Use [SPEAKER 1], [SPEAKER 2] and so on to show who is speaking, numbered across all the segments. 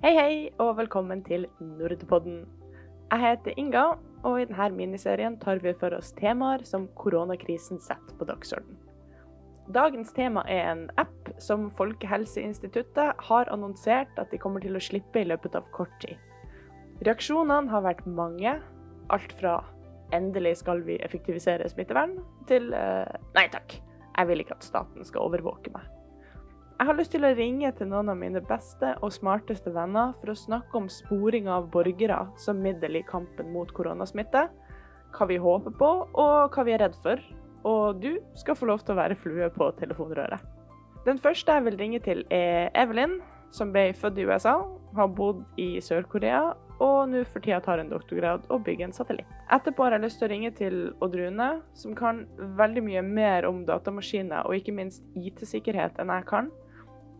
[SPEAKER 1] Hei, hei, og velkommen til Nordpodden. Jeg heter Inga, og i denne miniserien tar vi for oss temaer som koronakrisen setter på dagsordenen. Dagens tema er en app som Folkehelseinstituttet har annonsert at de kommer til å slippe i løpet av kort tid. Reaksjonene har vært mange. Alt fra 'endelig skal vi effektivisere smittevern' til eh, 'nei takk, jeg vil ikke at staten skal overvåke meg'. Jeg har lyst til å ringe til noen av mine beste og smarteste venner for å snakke om sporing av borgere som middel i kampen mot koronasmitte, hva vi håper på og hva vi er redd for. Og du skal få lov til å være flue på telefonrøret. Den første jeg vil ringe til, er Evelyn, som ble født i USA, har bodd i Sør-Korea og nå for tida tar en doktorgrad og bygger en satellitt. Etterpå har jeg lyst til å ringe til Odd Rune, som kan veldig mye mer om datamaskiner og ikke minst IT-sikkerhet enn jeg kan,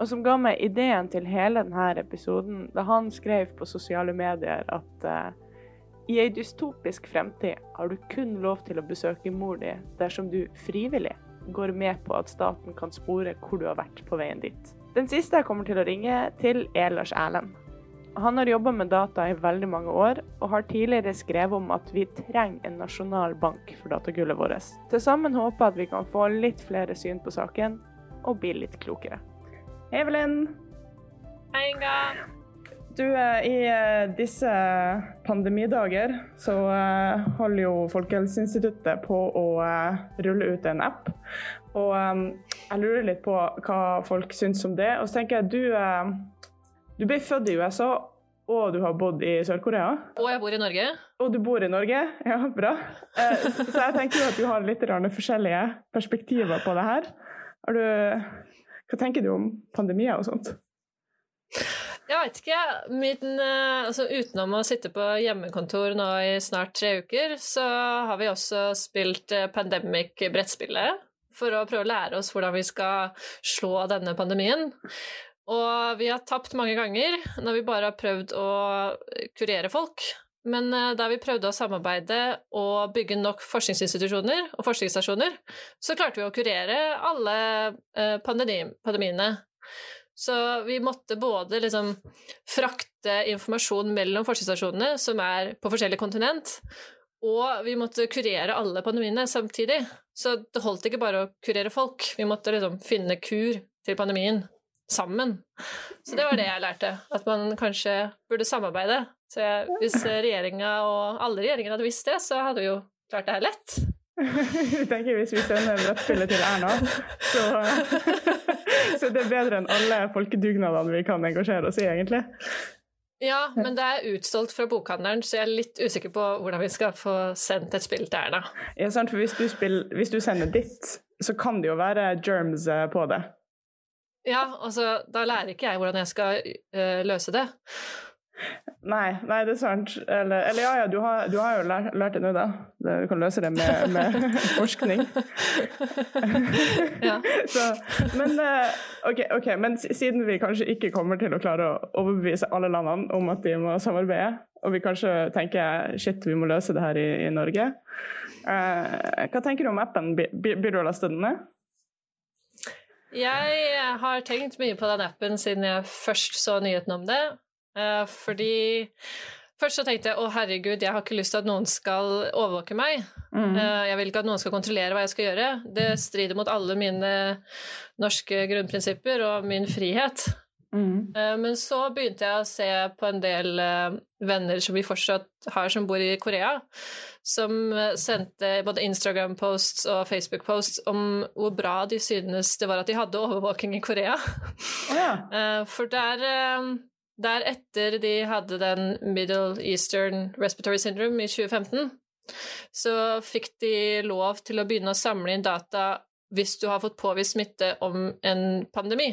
[SPEAKER 1] og som ga meg ideen til hele denne episoden da han skrev på sosiale medier at uh, i ei dystopisk fremtid har du kun lov til å besøke mor di dersom du frivillig går med på at staten kan spore hvor du har vært på veien dit. Den siste jeg kommer til å ringe til, er Lars Erlend. Han har jobba med data i veldig mange år, og har tidligere skrevet om at vi trenger en nasjonal bank for datagullet vårt. Til sammen håper jeg at vi kan få litt flere syn på saken, og bli litt klokere. Evelyn.
[SPEAKER 2] Hei, Inga.
[SPEAKER 1] Du, eh, i eh, disse pandemidager så eh, holder jo Folkehelseinstituttet på å rulle ut en app. Og jeg lurer litt på hva folk syns om det. Og så tenker jeg, du du ble født i USA, og du har bodd i Sør-Korea.
[SPEAKER 2] Og jeg bor i Norge.
[SPEAKER 1] Og du bor i Norge, ja, bra. Så jeg tenker jo at du har litt forskjellige perspektiver på det her. Du, hva tenker du om pandemier og sånt?
[SPEAKER 2] Jeg veit ikke. Min, eh, altså, utenom å sitte på hjemmekontor nå i snart tre uker, så har vi også spilt eh, Pandemic-brettspillet for å prøve å lære oss hvordan vi skal slå denne pandemien. Og vi har tapt mange ganger når vi bare har prøvd å kurere folk. Men eh, da vi prøvde å samarbeide og bygge nok forskningsinstitusjoner og forskningsstasjoner, så klarte vi å kurere alle eh, pandemiene. Så vi måtte både liksom frakte informasjon mellom forskningsstasjonene, som er på forskjellige kontinent, og vi måtte kurere alle pandemiene samtidig. Så det holdt ikke bare å kurere folk, vi måtte liksom finne kur til pandemien sammen. Så det var det jeg lærte, at man kanskje burde samarbeide. Så jeg, hvis regjeringa og alle regjeringer hadde visst det, så hadde vi jo klart det her lett.
[SPEAKER 1] Jeg tenker Hvis vi sender brettspillet til Erna, så, så det er bedre enn alle folkedugnadene vi kan engasjere oss i, egentlig.
[SPEAKER 2] Ja, men det er utsolgt fra bokhandelen, så jeg er litt usikker på hvordan vi skal få sendt et spill til Erna.
[SPEAKER 1] Ja, sant, for hvis du, spiller, hvis du sender ditt, så kan det jo være germs eh, på det.
[SPEAKER 2] Ja, altså, da lærer ikke jeg hvordan jeg skal uh, løse det.
[SPEAKER 1] Nei, nei, det er sant. Eller, eller ja, ja, du har, du har jo lært, lært, det nå, da. Du kan løse det med, med forskning. ja. Så, men, uh, okay, ok, men siden vi kanskje ikke kommer til å klare å overbevise alle landene om at de må samarbeide, og vi kanskje tenker shit, vi må løse det her i, i Norge, uh, hva tenker du om appen? Blir du å laste den ned?
[SPEAKER 2] Jeg har tenkt mye på den appen siden jeg først så nyheten om det. Eh, fordi Først så tenkte jeg å herregud, jeg har ikke lyst til at noen skal overvåke meg. Mm. Eh, jeg vil ikke at noen skal kontrollere hva jeg skal gjøre. Det strider mot alle mine norske grunnprinsipper og min frihet. Mm. Eh, men så begynte jeg å se på en del venner som vi fortsatt har, som bor i Korea, som sendte både Instagram-posts og Facebook-posts om hvor bra de synes det var at de hadde overvåking i Korea. Ja. For der, der etter de hadde den Middle Eastern Respiratory Syndrome i 2015, så fikk de lov til å begynne å samle inn data hvis du har fått påvist smitte om en pandemi.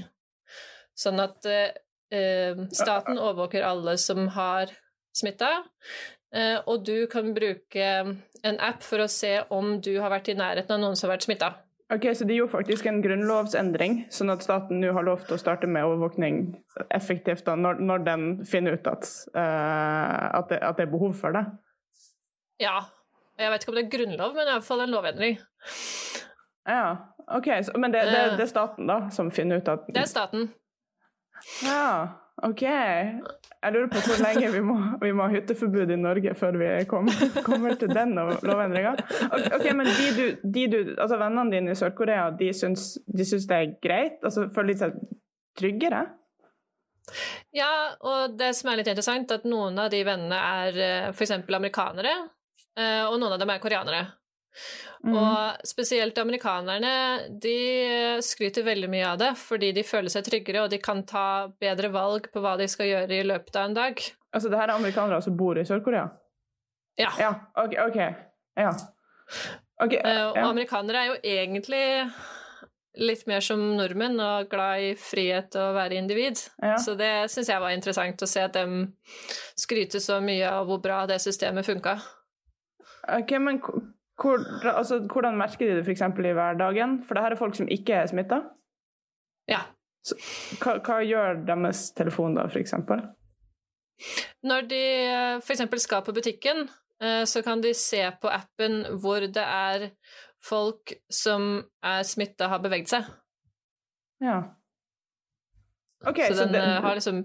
[SPEAKER 2] Sånn at eh, staten overvåker alle som har smitta, eh, og du kan bruke en app for å se om du har vært i nærheten av noen som har vært smitta.
[SPEAKER 1] Ok, Så de gjorde faktisk en grunnlovsendring, sånn at staten nå har lov til å starte med overvåkning effektivt da, når, når den finner ut at, uh, at, det, at, det, er behov for det?
[SPEAKER 2] Ja. Jeg vet ikke om det er grunnlov, men iallfall en lovendring.
[SPEAKER 1] Ja, ok. Så, men det, det, det, er staten da som finner ut at
[SPEAKER 2] Det er staten.
[SPEAKER 1] Ja, OK. Jeg lurer på hvor lenge vi må, vi må ha hytteforbud i Norge før vi kommer, kommer til den lovendringa. OK, men de du, de du, altså vennene dine i Sør-Korea, de syns, de syns det er greit? Altså føler de seg tryggere?
[SPEAKER 2] Ja, og det som er litt interessant, at noen av de vennene er eh, f.eks. amerikanere, eh, og noen av dem er koreanere. Mm. Og spesielt amerikanerne, de skryter veldig mye av det, fordi de føler seg tryggere, og de kan ta bedre valg på hva de skal gjøre i løpet av en dag.
[SPEAKER 1] Altså det her er amerikanere som bor i Sør-Korea?
[SPEAKER 2] Ja.
[SPEAKER 1] ja. Ok. ok. Ja.
[SPEAKER 2] Okay, ja. og amerikanere er jo egentlig litt mer som nordmenn og glad i frihet og være individ. Ja. Så det syns jeg var interessant å se at de skryter så mye av hvor bra det systemet funka.
[SPEAKER 1] Ok, men hvor, altså, hvordan merker de det f.eks. i hverdagen? For det her er folk som ikke er smitta?
[SPEAKER 2] Ja.
[SPEAKER 1] Så, hva, hva, gjør deres telefon da, f.eks.?
[SPEAKER 2] Når de f.eks. skal på butikken, eh, så kan de se på appen hvor det er folk som er smitta, har beveget seg.
[SPEAKER 1] Ja. Ok,
[SPEAKER 2] så, så den det, eh, har liksom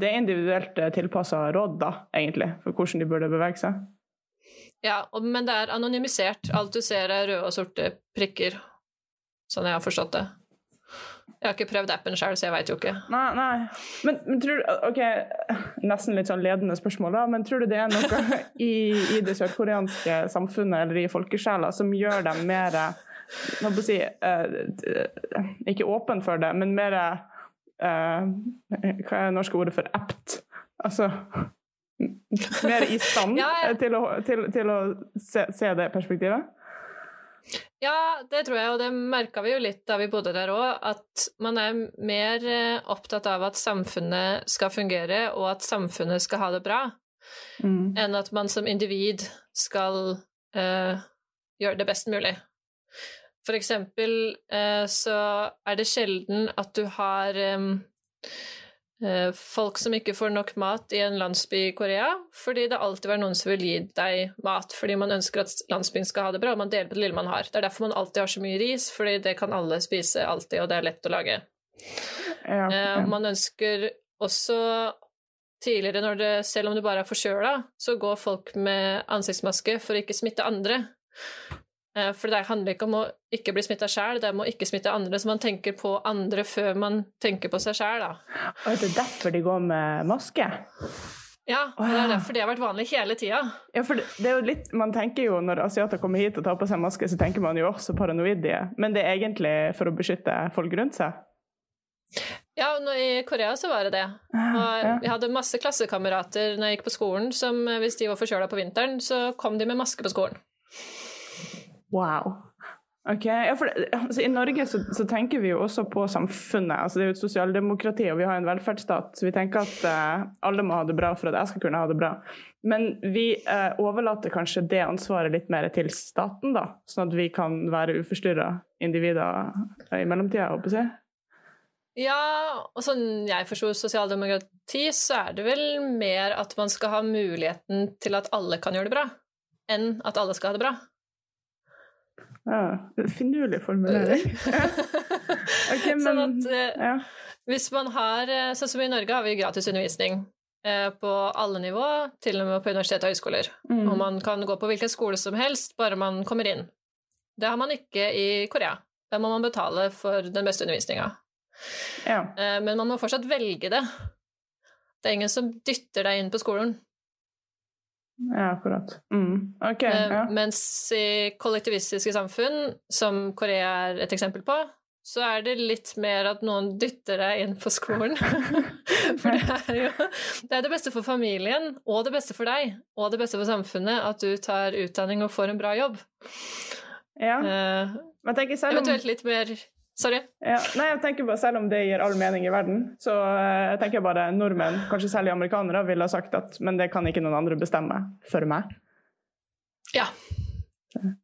[SPEAKER 1] Det er individuelt eh, tilpassa råd, da, egentlig, for hvordan de burde bevege seg?
[SPEAKER 2] Ja, men det er anonymisert. Alt du ser, er røde og sorte prikker, sånn jeg har forstått det. Jeg har ikke prøvd appen sjøl, så jeg veit jo ikke.
[SPEAKER 1] Nei, nei. Men, men, tror du Ok, nesten litt sånn ledende spørsmål, da, men tror du det er noe i, i det sørkoreanske samfunnet eller i folkesjela som gjør dem mer Hva skal si uh, Ikke åpen for det, men mer uh, Hva er det norske ordet for apt? Altså mer i stand ja, jeg... til å, til, til å se, se, det perspektivet?
[SPEAKER 2] Ja, det tror jeg, og det merka vi jo litt da vi bodde der òg, at man er mer eh, opptatt av at samfunnet skal fungere, og at samfunnet skal ha det bra, mm. enn at man som individ skal uh, gjøre det best mulig. For eksempel uh, så er det sjelden at du har Eh, folk som ikke får nok mat i en landsby i Korea, fordi det alltid er noen som vil gi deg mat, fordi man ønsker at landsbyen skal ha det bra, og man deler på det lille man har. Det er derfor man alltid har så mye ris, fordi det kan alle spise alltid, og det er lett å lage. Ja, ja. Eh, man ønsker også tidligere, når det, selv om du bare er forkjøla, så går folk med ansiktsmaske for å ikke smitte andre. Eh, for det handler ikke om å ikke bli smitta sjæl, det er om å ikke smitte andre. Så man tenker på andre før man tenker på seg sjæl, da.
[SPEAKER 1] Og er det derfor de går med maske?
[SPEAKER 2] Ja, det er derfor det har vært vanlig hele tida.
[SPEAKER 1] Ja, for det er jo litt, man tenker jo Når asiater kommer hit og tar på seg maske, så tenker man jo også paranoide. Men det er egentlig for å beskytte folk rundt seg?
[SPEAKER 2] Ja, i Korea så var det det. Og jeg hadde masse klassekamerater når jeg gikk på skolen som hvis de var forkjøla på vinteren, så kom de med maske på skolen.
[SPEAKER 1] Wow. Ok, ja, for altså, I Norge så, så, tenker vi jo også på samfunnet. altså Det er jo et sosialdemokrati og vi har en velferdsstat. Så vi tenker at uh, alle må ha det bra for at jeg skal kunne ha det bra. Men vi uh, overlater kanskje det ansvaret litt mer til staten, da, sånn at vi kan være uforstyrra individer i mellomtida, håper jeg.
[SPEAKER 2] Ja, og sånn jeg forsto sosialdemokrati, så er det vel mer at man skal ha muligheten til at alle kan gjøre det bra, enn at alle skal ha det bra.
[SPEAKER 1] Ja, Finurlig formulering.
[SPEAKER 2] okay, men, sånn at eh, ja. hvis man har eh, Sånn som i Norge har vi gratis undervisning eh, på alle nivå, til og med på universitet og høyskoler. Mm. Og man kan gå på hvilken skole som helst, bare man kommer inn. Det har man ikke i Korea. Da må man betale for den beste undervisninga. Ja. Men man må fortsatt velge det. Det er ingen som dytter deg inn på skolen.
[SPEAKER 1] Ja, akkurat. Mm. Okay, eh, ja.
[SPEAKER 2] Mens i kollektivistiske samfunn, som Korea er et eksempel på, så er det litt mer at noen dytter deg inn på skolen. for det er jo det, er det beste for familien, og det beste for deg, og det beste for samfunnet, at du tar utdanning og får en bra jobb.
[SPEAKER 1] Ja. Uh, Men tenk selv
[SPEAKER 2] om Eventuelt litt mer Sorry.
[SPEAKER 1] Ja, nei, jeg tenker bare Selv om det gir all mening i verden, så uh, jeg tenker bare nordmenn, kanskje særlig amerikanere, ville ha sagt at men det kan ikke noen andre bestemme for meg.
[SPEAKER 2] Ja.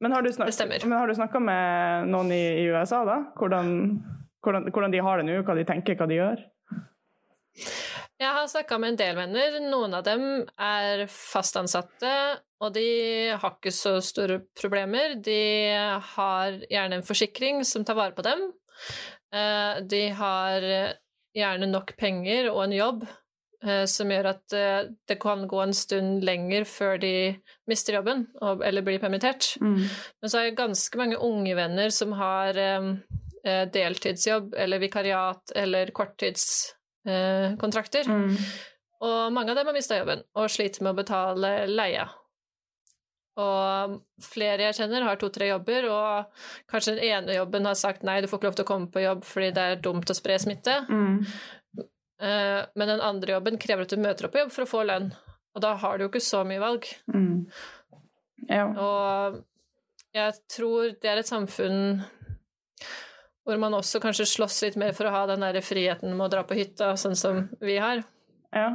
[SPEAKER 1] Men har du snakka med noen i, i, USA, da? Hvordan, hvordan, hvordan de har det nå, hva de tenker, hva de gjør?
[SPEAKER 2] Jeg har snakka med en del venner. Noen av dem er fast ansatte, og de har ikke så store problemer. De har gjerne en forsikring som tar vare på dem. Eh, de har gjerne nok penger og en jobb eh, som gjør at eh, det kan gå en stund lenger før de mister jobben eller blir permittert.
[SPEAKER 1] Mm.
[SPEAKER 2] Men så har jeg ganske mange unge venner som har eh, eh deltidsjobb eller vikariat eller korttidskontrakter.
[SPEAKER 1] Mm.
[SPEAKER 2] Og mange av dem har mista jobben og sliter med å betale leie. Og flere jeg kjenner, har to-tre jobber, og kanskje den ene jobben har sagt nei, du får ikke lov til å komme på jobb fordi det er dumt å spre smitte.
[SPEAKER 1] Mm.
[SPEAKER 2] Eh, Men den andre jobben krever at du møter opp på jobb for å få lønn. Og da har du jo ikke så mye valg.
[SPEAKER 1] Mm. Ja.
[SPEAKER 2] Og jeg tror det er et samfunn hvor man også kanskje slåss litt mer for å ha den der friheten med å dra på hytta, sånn som vi har.
[SPEAKER 1] ja.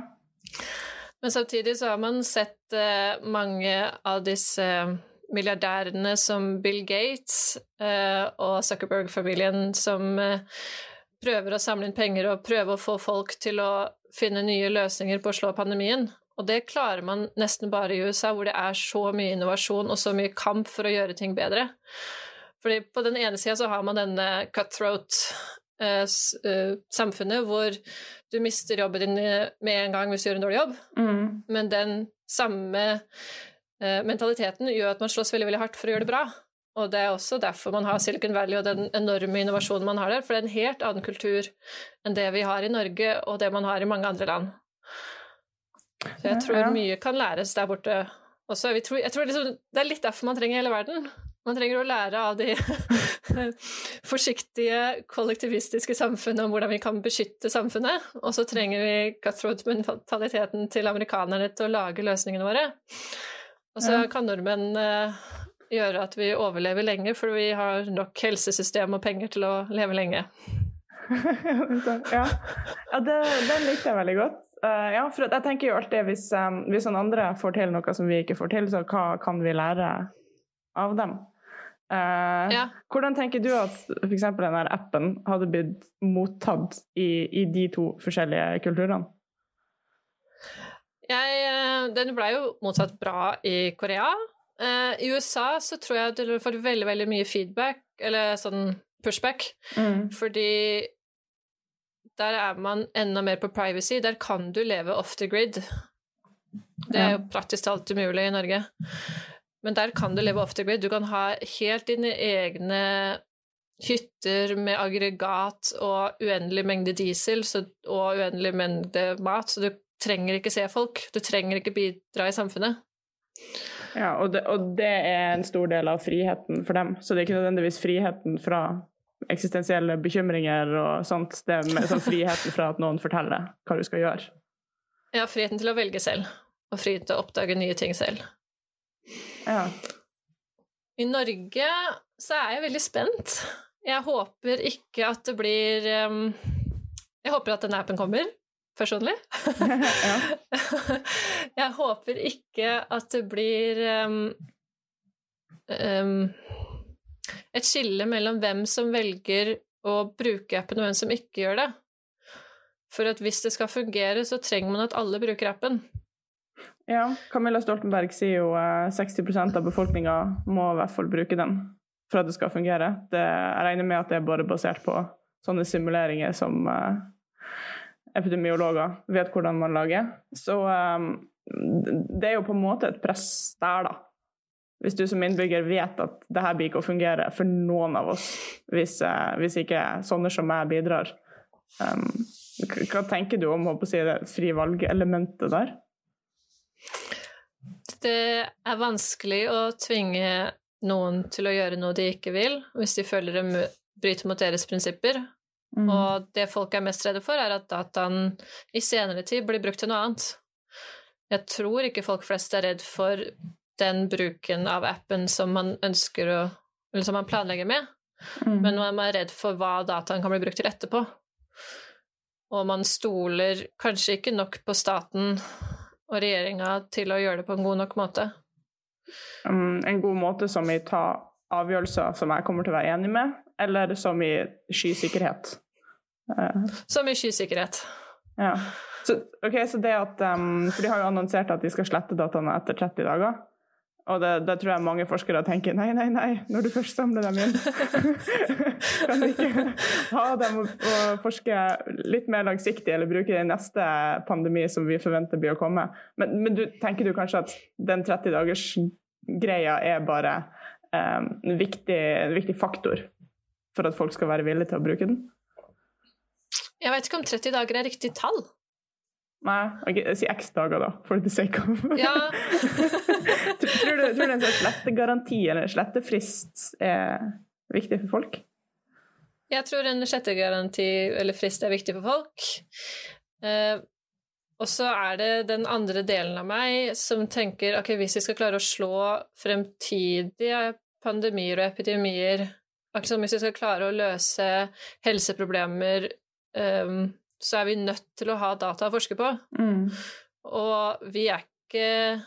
[SPEAKER 2] Men samtidig så har man sett eh, mange av disse milliardærene som Bill Gates eh, og Zuckerberg-familien som eh, prøver å samle inn penger og prøve å få folk til å finne nye løsninger på å slå pandemien. Og det klarer man nesten bare i USA, hvor det er så mye innovasjon og så mye kamp for å gjøre ting bedre. Fordi på den ene sida så har man denne cutthroat eh, eh, samfunnet hvor du mister jobben din eh, med en gang hvis du gjør en dårlig jobb,
[SPEAKER 1] Mm.
[SPEAKER 2] men den samme eh, mentaliteten gjør at man slåss veldig, veldig hardt for å gjøre det bra. Og det er også derfor man har Silicon Valley og den enorme innovasjonen man har der, for det er en helt annen kultur enn det vi har i Norge, og det man har i mange andre land. Så jeg tror mye kan læres der borte også. Jeg tror, jeg tror liksom, det er litt derfor man trenger hele verden. Man trenger å lære av de forsiktige, kollektivistiske samfunnet om hvordan vi kan beskytte samfunnet, og så trenger vi cutthroat-mentaliteten til amerikanerne til å lage løsningene våre. Og så kan nordmenn eh, gjøre at vi overlever lenge, for vi har nok helsesystem og penger til å leve lenge.
[SPEAKER 1] ja, ja det, den likte jeg veldig godt. Uh, ja, for jeg tenker jo alltid hvis, um, hvis noen andre får til noe som vi ikke får til, så hva kan vi lære av dem? Eh,
[SPEAKER 2] Ja.
[SPEAKER 1] Hvordan tenker du at f.eks. denne appen hadde blitt mottatt i, i de to forskjellige kulturene?
[SPEAKER 2] Jeg, eh, den ble jo mottatt bra i Korea. Eh, I USA så tror jeg du får veldig, veldig mye feedback, eller sånn pushback,
[SPEAKER 1] Mm.
[SPEAKER 2] fordi der er man enda mer på privacy. Der kan du leve off the grid. Det er jo praktisk talt umulig i Norge. Men der kan du leve off the grid. Du kan ha helt dine egne hytter med aggregat og uendelig mengde diesel så, og uendelig mengde mat, så du trenger ikke se folk. Du trenger ikke bidra i samfunnet.
[SPEAKER 1] Ja, og det, og det er en stor del av friheten for dem. Så det er ikke nødvendigvis friheten fra eksistensielle bekymringer og sånt. Det er sånn friheten fra at noen forteller hva du skal gjøre.
[SPEAKER 2] Ja, friheten til å velge selv, og frihet til å oppdage nye ting selv.
[SPEAKER 1] Ja.
[SPEAKER 2] I Norge så er jeg veldig spent. Jeg håper ikke at det blir um, Jeg håper at den appen kommer, personlig.
[SPEAKER 1] ja.
[SPEAKER 2] jeg håper ikke at det blir um, um, et skille mellom hvem som velger å bruke appen, og hvem som ikke gjør det. For at hvis det skal fungere, så trenger man at alle bruker appen.
[SPEAKER 1] Ja. Camilla Stoltenberg sier jo eh, 60% av befolkninga må i hvert fall bruke den for at det skal fungere. Det, jeg regner med at det er bare basert på sånne simuleringer som eh, epidemiologer vet hvordan man lager. Så eh, det er jo på en måte et press der, da. Hvis du som innbygger vet at det her blir ikke å fungere for noen av oss hvis, eh, hvis ikke sånne som meg bidrar. Um, hva tenker du om å si, det frivalgelementet valg-elementet der?
[SPEAKER 2] Det er vanskelig å tvinge noen til å gjøre noe de ikke vil, hvis de føler det bryter mot deres prinsipper.
[SPEAKER 1] Mm.
[SPEAKER 2] Og det folk er mest redde for, er at dataen i senere tid blir brukt til noe annet. Jeg tror ikke folk flest er redd for den bruken av appen som man ønsker å Eller som man planlegger med,
[SPEAKER 1] Mm.
[SPEAKER 2] men man er redd for hva dataen kan bli brukt til etterpå. Og man stoler kanskje ikke nok på staten og regjeringa til å gjøre det på en god nok måte.
[SPEAKER 1] Um, en god måte som i ta avgjørelser som jeg kommer til å være enig med, eller som i skysikkerhet. Uh.
[SPEAKER 2] Som i skysikkerhet.
[SPEAKER 1] ja. Så, okay, så det at, um, for De har jo annonsert at de skal slette dataene etter 30 dager. Og det, tror jeg mange forskere tenker nei, nei, nei, når du først samler dem inn, kan du ikke ha dem og, forske litt mer langsiktig, eller bruke det i neste pandemi som vi forventer blir å komme. Men, men du, tenker du kanskje at den 30-dagers-greia er bare um, viktig, en viktig faktor for at folk skal være villige til å bruke den?
[SPEAKER 2] Jeg vet ikke om 30 dager er riktig tall.
[SPEAKER 1] Nei, okay, si x dager, da, for the sake of
[SPEAKER 2] ja.
[SPEAKER 1] tror, du, tror du en sånn slettegaranti eller slettefrist er viktig for folk?
[SPEAKER 2] Jeg tror en slettegaranti eller frist er viktig for folk. Eh, og så er det den andre delen av meg som tenker ok, hvis vi skal klare å slå fremtidige pandemier og epidemier Altså hvis vi skal klare å løse helseproblemer um, så er vi nødt til å ha data å forske på. Mm. Og vi er ikke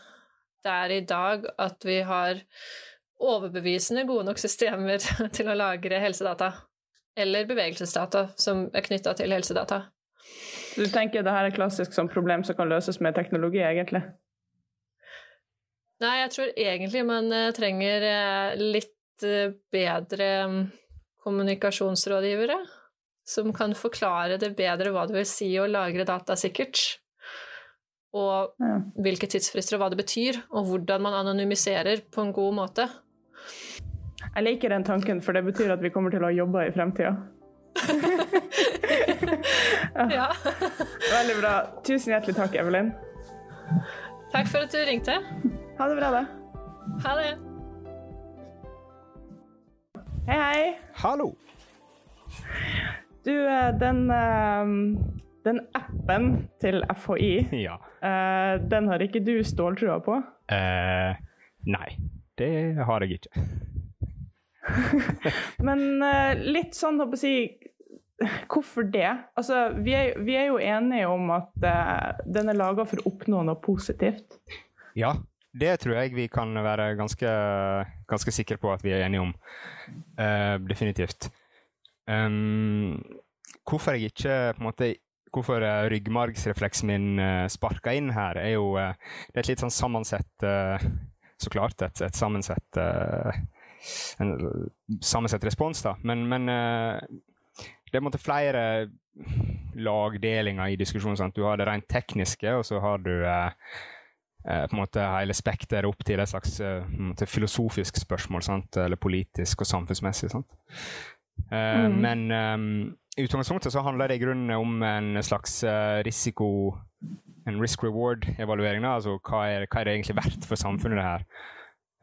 [SPEAKER 2] der i dag at vi har overbevisende gode nok systemer til å lagre helsedata. Eller bevegelsesdata som er knytta til helsedata.
[SPEAKER 1] Du tenker det her er klassisk som problem som kan løses med teknologi, egentlig?
[SPEAKER 2] Nei, jeg tror egentlig man eh, trenger eh, litt eh, bedre mm, kommunikasjonsrådgivere som kan forklare det bedre hva det vil si å lagre data sikkert. Og hvilke tidsfrister og hva det betyr, og hvordan man anonymiserer på en god måte.
[SPEAKER 1] Jeg liker den tanken, for det betyr at vi kommer til å jobbe i fremtida. ja. Veldig bra. Tusen hjertelig takk, Evelyn.
[SPEAKER 2] Takk for at du ringte.
[SPEAKER 1] Ha det bra, da.
[SPEAKER 2] Ha det.
[SPEAKER 1] Hei, hei.
[SPEAKER 3] Hallo.
[SPEAKER 1] Du, eh, den, eh, den appen til FHI,
[SPEAKER 3] ja.
[SPEAKER 1] Eh, den har ikke du ståltrua på?
[SPEAKER 3] Eh, nei, det har jeg ikke.
[SPEAKER 1] Men litt sånn, håper jeg si Hvorfor det? Altså, vi er, vi er jo enige om at den er laga for å oppnå noe positivt.
[SPEAKER 3] Ja, det tror jeg vi kan være ganske, ganske sikre på at vi er enige om. Uh, definitivt. Um, hvorfor jeg ikke på en måte hvorfor uh, ryggmargsrefleksen min uh, sparka inn her, er jo uh, Det er et litt sånn sammensett uh, Så klart et, et sammensett En sammensett respons, da. Men, men det er måte flere lagdelinger i diskusjonen. Sant? Du har det rent tekniske, og så har du på en måte hele spekteret opp til et slags filosofisk spørsmål, sant? eller politisk og samfunnsmessig. Sant? Uh, mm. Men um, i utgangspunktet så handler det i grunnen om en slags uh, risiko En risk reward-evaluering. Altså hva er, hva er, det egentlig verdt for samfunnet, det her?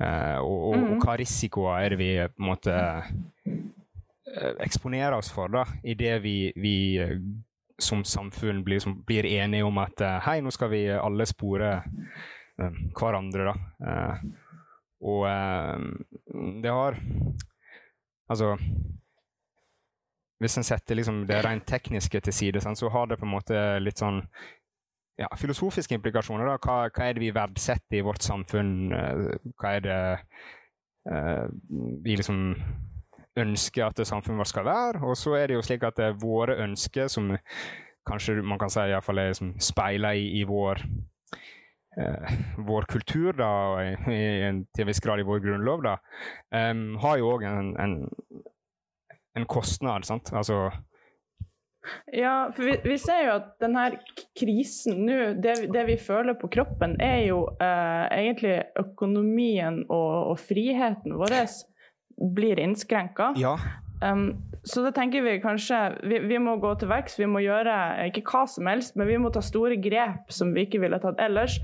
[SPEAKER 3] Uh, og, og, mm. og, hva risikoer er det vi på en måte eksponerer oss for da, idet vi, vi som samfunn blir, som blir, enige om at hei, nå skal vi alle spore hverandre, da. og det har Altså hvis en setter liksom det rent tekniske til side, så har det på en måte litt sånn ja, filosofiske implikasjoner. Da. Hva, hva, er det vi verdsetter i vårt samfunn? Eh, hva er det uh, vi liksom ønsker at samfunnet vårt skal være? Og så er det jo slik at det er våre ønsker, som kanskje man kan si iallfall er liksom speila i, i vår eh, vår kultur, da, i, i til en viss grad i vår grunnlov, da, um, har jo òg en, en en kostnad, sant? Altså
[SPEAKER 1] ja, for vi, vi, ser jo at denne krisen nå, det, det, vi føler på kroppen, er jo eh, egentlig økonomien og, og, friheten vår blir innskrenka.
[SPEAKER 3] Ja.
[SPEAKER 1] Um, så da tenker vi kanskje vi, vi må gå til verks. Vi må gjøre ikke hva som helst, men vi må ta store grep som vi ikke ville tatt ellers,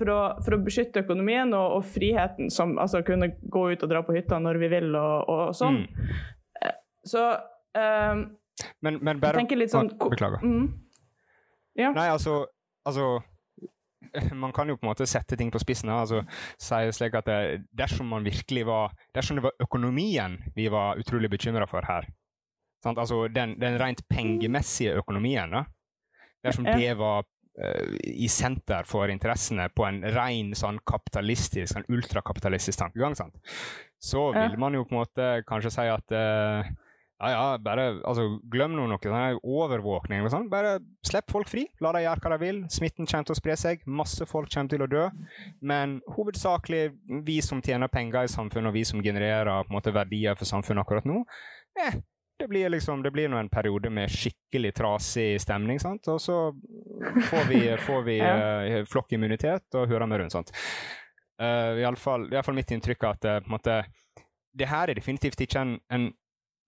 [SPEAKER 1] for å, for å beskytte økonomien og, og, friheten, som altså kunne gå ut og dra på hytta når vi vil og, og sånn. Mm. Så um,
[SPEAKER 3] men, men bare,
[SPEAKER 1] jeg tenker litt sånn
[SPEAKER 3] Beklager. Mm. Ja. Nei, altså, altså man kan jo på en måte sette ting på spissen altså, si slik at det, dersom man virkelig var Dersom det var økonomien vi var utrolig bekymra for her, sant? altså den, den, rent pengemessige økonomien, da, dersom det var uh, i senter for interessene på en ren sånn kapitalistisk, sånn ultrakapitalistisk tankegang, sant? så vil man jo på en måte kanskje si at uh, Ja, ja, bare altså, glem nå noe sånn overvåkning. sånn. Bare slipp folk fri. La dem gjøre hva de vil. Smitten kommer til å spre seg. Masse folk kommer til å dø. Men hovedsakelig vi som tjener penger i samfunnet, og vi som genererer måte, verdier for samfunnet akkurat nå, eh, det blir liksom, det blir nå en periode med skikkelig trasig stemning, sant? og så får vi, får vi ja. uh, flokkimmunitet og hører med rundt. sant? Uh, i, alle fall, I alle fall mitt inntrykk er at uh, på en måte, det her er definitivt ikke en, en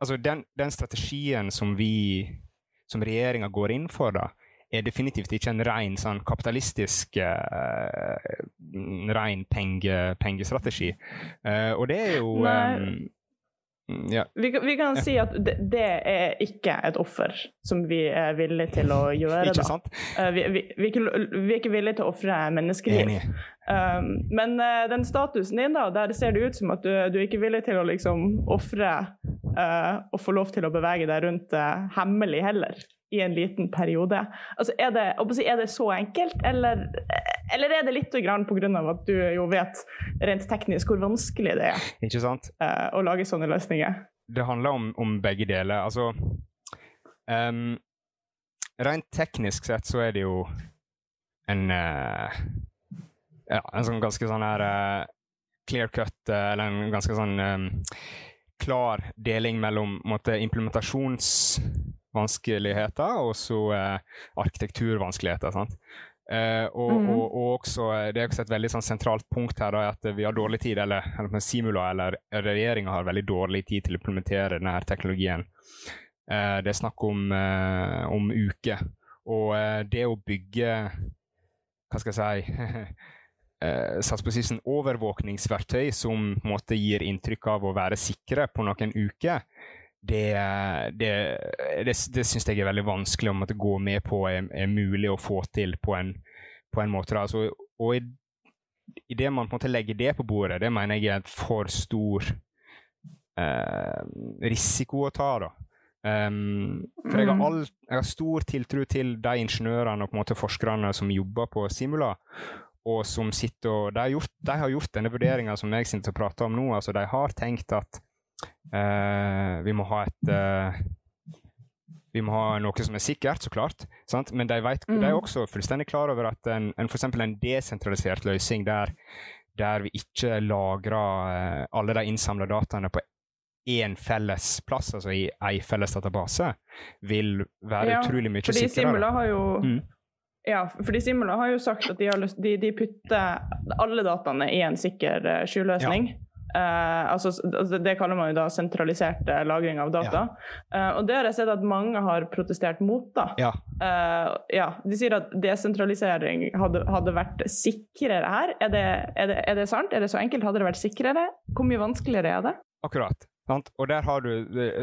[SPEAKER 3] altså den, den, strategien som vi, som regjeringa går inn for, da, er definitivt ikke en ren sånn kapitalistisk uh, ren penge, pengestrategi. Uh, og det er jo um,
[SPEAKER 1] ja. Vi, vi, kan si at det, det, er ikke et offer som vi er villige til å gjøre.
[SPEAKER 3] ikke sant?
[SPEAKER 1] Uh, vi, vi, vi, er ikke villige til å ofre menneskeliv. Um, men uh, den statusen din, da, der ser det ut som at du, du er ikke villig til å liksom ofre uh, og få lov til å bevege deg rundt hemmelig heller i en liten periode. Altså, er, det, er det så enkelt, eller, eller er det litt pga. at du jo vet rent teknisk hvor vanskelig det er? Uh, å lage sånne løsninger?
[SPEAKER 3] Det handler om, om begge deler. Altså um, Rent teknisk sett så er det jo en uh, ja, en sånn ganske sånn her uh, clear cut, eller en ganske sånn um, klar deling mellom måte, implementasjons vanskeligheter, og så eh, arkitekturvanskeligheter. sant? Eh, og, mm. og, og, også, eh, Det er også et veldig sånn, sentralt punkt her da, at vi har dårlig tid, eller, eller Simula eller regjeringa har veldig dårlig tid til å implementere denne teknologien. Eh, det er snakk om, eh, om uker. Og det å bygge Hva skal jeg si Sats på sånn overvåkningsverktøy som en måte gir inntrykk av å være sikre på noen uker, det, det, det, det syns jeg er veldig vanskelig å måtte gå med på er, er mulig å få til på en, på en måte. Altså, og i, i, det man på en måte legger det på bordet, det mener jeg er en for stor eh, risiko å ta. da. Um, for jeg har, mm. all, jeg har, stor tiltro til de ingeniørene og på en måte forskerne som jobber på Simula, og som sitter og De har gjort, de har gjort denne vurderinga som jeg sitter og prater om nå. altså De har tenkt at vi må ha et uh, Vi må ha noe som er sikkert, så klart. Sant? Men de, vet, mm. de, er også fullstendig klar over at en, en for en desentralisert løsning der, der vi ikke lagrer uh, alle de innsamla dataene på én felles plass, altså i ei felles database, vil være ja, utrolig mye fordi sikrere.
[SPEAKER 1] Simula har jo mm. Ja, fordi Simula har jo sagt at de, lyst, de, de putter alle dataene i en sikker skjuløsning. Ja. Uh, altså, det kaller man jo da sentralisert uh, lagring av data. Ja. Uh, og det har jeg sett at mange har protestert mot. da.
[SPEAKER 3] Ja.
[SPEAKER 1] ja de sier at desentralisering hadde, hadde vært sikrere her. Er det, er, det, er det, sant? Er det så enkelt? Hadde det vært sikrere? Hvor mye vanskeligere er det?
[SPEAKER 3] Akkurat. Sant? Og der har du,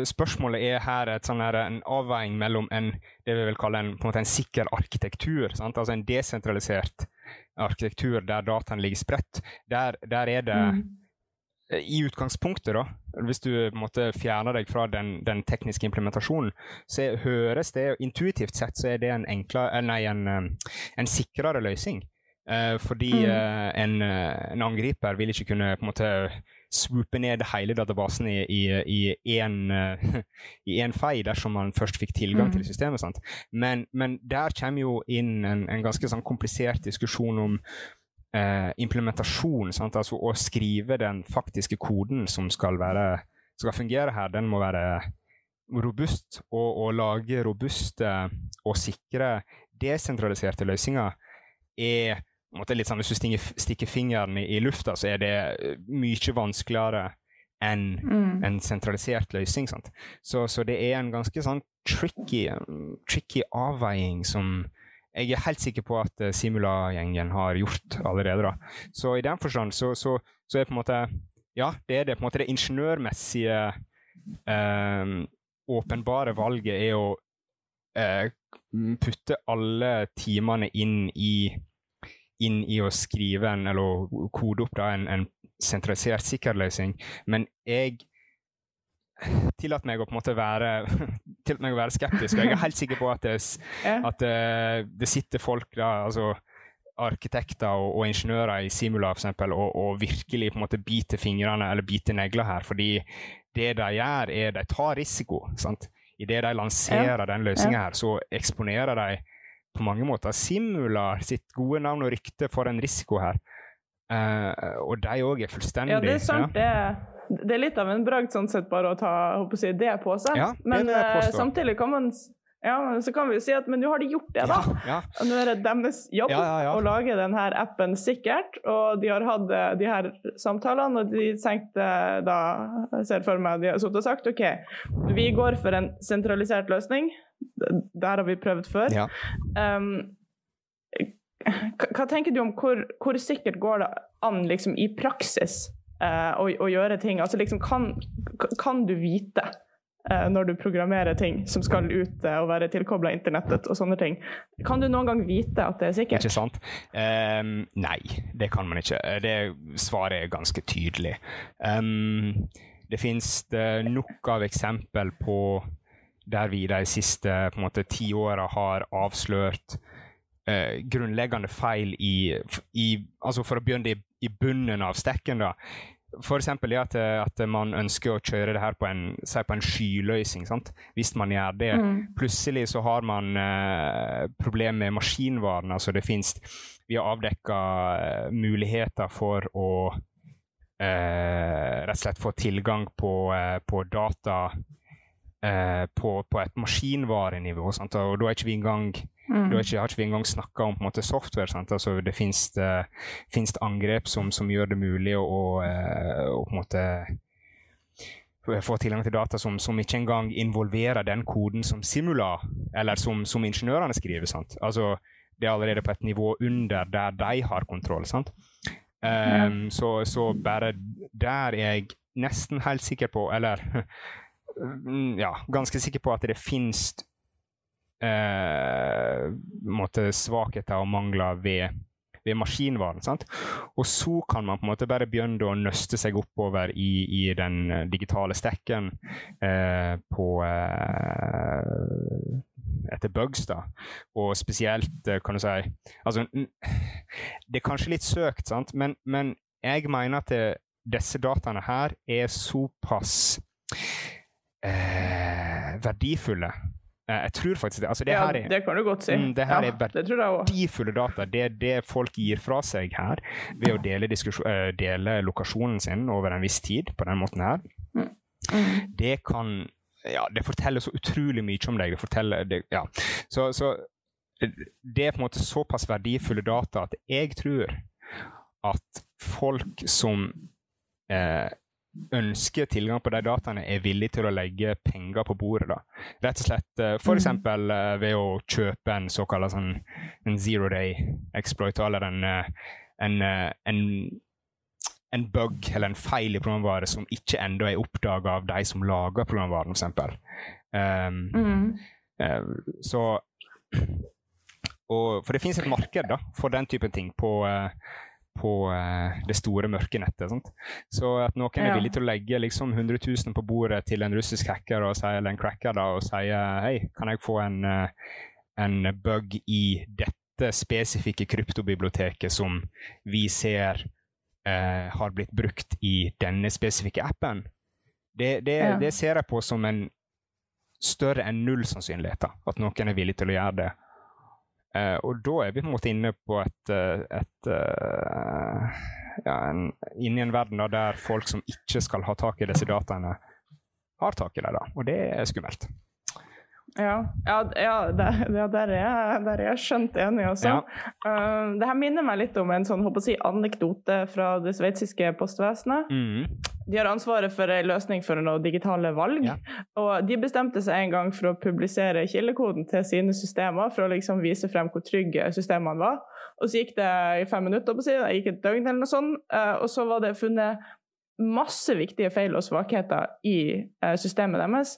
[SPEAKER 3] Spørsmålet er her sånn her, en avveining mellom en, det vi vil kalle en, en, en sikker arkitektur. Sant? Altså en desentralisert arkitektur der dataen ligger spredt. Der, der er det mm i utgangspunktet, da, hvis du på en måte fjerner deg fra den, den tekniske implementasjonen, så høres det intuitivt sett så er det en, enklere, eh, nei, en, eh, en sikrere løsning. Eh, fordi mm. eh, en, en, angriper vil ikke kunne på en måte swoope ned hele databasen i, i, én uh, fei dersom man først fikk tilgang mm. til systemet. Men, men der kommer jo inn en, en ganske sånn komplisert diskusjon om eh, implementasjon, sant? altså å skrive den faktiske koden som skal, være, skal fungere her, den må være robust. Og å lage robuste og sikre desentraliserte løsninger er litt sånn, Hvis du stikker, fingeren i, i, lufta, så er det eh, mye vanskeligere enn mm. en sentralisert løsning. Så, så, det er en ganske sånn tricky, tricky avveiing som, jeg er helt sikker på at uh, Simula-gjengen har gjort allerede. da. Så i den forstand så, så, så, er på en måte Ja, det er det på en måte det ingeniørmessige eh, åpenbare valget er å eh, putte alle timene inn i, inn i å skrive en, eller kode opp da, en, en sentralisert sikkerhetsløsning. Men jeg tillatt meg å på en måte være, meg å være skeptisk. Og jeg er helt sikker på at det, at det, eh, det sitter folk da, altså arkitekter og, og ingeniører i Simula for eksempel, og, og virkelig på en måte biter fingrene eller biter negler her. fordi det de gjør, er de tar risiko. sant? Idet de lanserer den løsninga her, så eksponerer de på mange måter Simula sitt gode navn og rykte for en risiko her. Uh, og de òg er fullstendig
[SPEAKER 1] Ja, det er sant. Ja. Det, det, er litt av en bragd sånn sett bare å ta si, det på seg. Ja, Men uh, samtidig kan man ja, så kan vi jo si at men nå har de gjort det, da. Ja, ja. Nå er det deres jobb ja, å lage denne appen sikkert. Og de har hatt eh, de her samtalene, og de tenkte da jeg ser for meg de har og sagt OK, vi går for en sentralisert løsning. Der har vi prøvd før. Um, hva tenker du om hvor, hvor, sikkert går det an liksom, i praksis uh, å, å, gjøre ting? Altså, liksom, kan, kan du vite? uh, når du programmerer ting som skal ut og være tilkobla internettet og sånne ting. Kan du noen gang vite at det er sikkert?
[SPEAKER 3] Ikke sant? Um, nei, det kan man ikke. Det svaret er ganske tydelig. Um, det finnes nok av eksempel på der vi de siste ti åra har avslørt uh, grunnleggende feil i, i, altså For å begynne i, i bunnen av stekken, da F.eks. det at, at, man ønsker å kjøre det her på en, på en skyløsning. Sant? Hvis man gjør det. Mm. Plutselig så har man eh, problemer med maskinvarene. Altså det finnes Vi har avdekka eh, muligheter for å eh, rett og slett få tilgang på, eh, på data eh, på, på, et maskinvarenivå. Sant? Og da er ikke vi engang Mm. Ikke, har ikke vi engang snakka om måte, software. Altså, det fins angrep som, som, gjør det mulig å, å, eh, å en få tilgang til data som, som, ikke engang involverer den koden som Simula, eller som, som ingeniørene skriver. Sant? Altså, det er allerede på et nivå under der de har kontroll. Sant? Um, så, så, bare der er jeg nesten helt sikker på, eller ja, ganske sikker på at det finnes eh, svakheter og mangler ved, ved maskinvaren. Sant? Og så kan man på en måte bare begynne å nøste seg oppover i, i den digitale stekken eh, på eh, etter bugs, da. Og spesielt, eh, kan du si Altså, det er kanskje litt søkt, sant? Men, men jeg mener at det, disse dataene her er såpass eh, verdifulle jeg tror faktisk det. Altså, det,
[SPEAKER 1] ja,
[SPEAKER 3] er,
[SPEAKER 1] det kan du godt si.
[SPEAKER 3] Mm, det her ja, er verdifulle data. Det er det folk gir fra seg her ved å dele, uh, dele, lokasjonen sin over en viss tid på den måten her. Mm. Mm. Det kan Ja, det forteller så utrolig mye om deg. Det forteller det, Ja. Så, så det er på en måte såpass verdifulle data at jeg tror at folk som eh, ønsker tilgang på de dataene, er villig til å legge penger på bordet. da. Rett og slett uh, f.eks. Mm. ved å kjøpe en såkalt sånn, en zero day exploit, eller en, uh, en, en, en, bug eller en feil i programvare som ikke ennå er oppdaga av de som lager programvaren, f.eks. Um, mm. uh, så og, For det finnes et marked da, for den typen ting på uh, på uh, det store mørke nettet. Sant? Så at noen ja. er villig til å legge liksom 100 000 på bordet til en russisk hacker og sier, eller en cracker da, og sier hei, kan jeg få en, uh, en bug i dette spesifikke kryptobiblioteket som vi ser uh, har blitt brukt i denne spesifikke appen? Det, det, ja. det ser jeg på som en større enn null sannsynlighet, da, at noen er villig til å gjøre det. Uh, og da er vi på en måte inne på et, eh, et uh, ja, en, inni en verden der folk som ikke skal ha tak i disse dataene, har tak i dem. Og det er skummelt.
[SPEAKER 1] Ja, ja, ja der, der, er jeg, der, er jeg, skjønt enig også. Ja. Uh, det her minner meg litt om en sånn, si, anekdote fra det sveitsiske postvesenet. Mm. De har ansvaret for en løsning for noen digitale valg. Og de bestemte seg en gang for å publisere kildekoden til sine systemer for å liksom vise frem hvor trygge systemene var. Og så gikk det i fem minutter, på siden, det gikk et døgn eller noe sånt, uh, og så var det funnet masse viktige feil og svakheter i uh, systemet deres.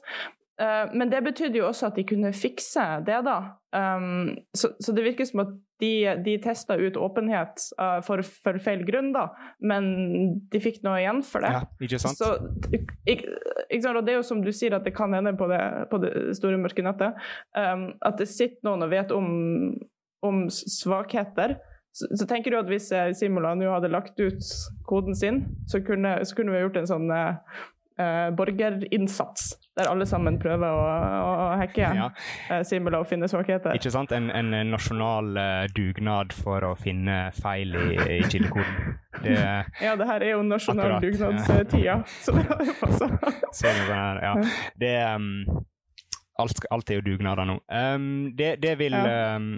[SPEAKER 1] Uh, men det betydde jo også at de kunne fikse det, da. Um, så, så, det virker som at de, de testa ut åpenhet uh, for, for, feil grunn, da. Men de fikk noe igjen for det.
[SPEAKER 3] Ja, ikke sant?
[SPEAKER 1] Så, ikke, ikke sant? Og det er jo som du sier, at det kan hende på det, på det store mørke nettet. Um, at det sitter noen og vet om, om svakheter. Så, så, tenker du at hvis Simula nå hadde lagt ut koden sin, så kunne, så kunne vi gjort en sånn uh, uh, borgerinnsats, der alle sammen prøver å, å hacke ja. uh, Simula og finne svakheter.
[SPEAKER 3] Ikke sant? En, en nasjonal uh, dugnad for å finne feil i, i kildekoden.
[SPEAKER 1] Det, ja, det her er jo nasjonal dugnadstida, ja. så det hadde jo passa.
[SPEAKER 3] ja. Det um, alt, alt, er jo dugnader nå. Um, det, det, vil um,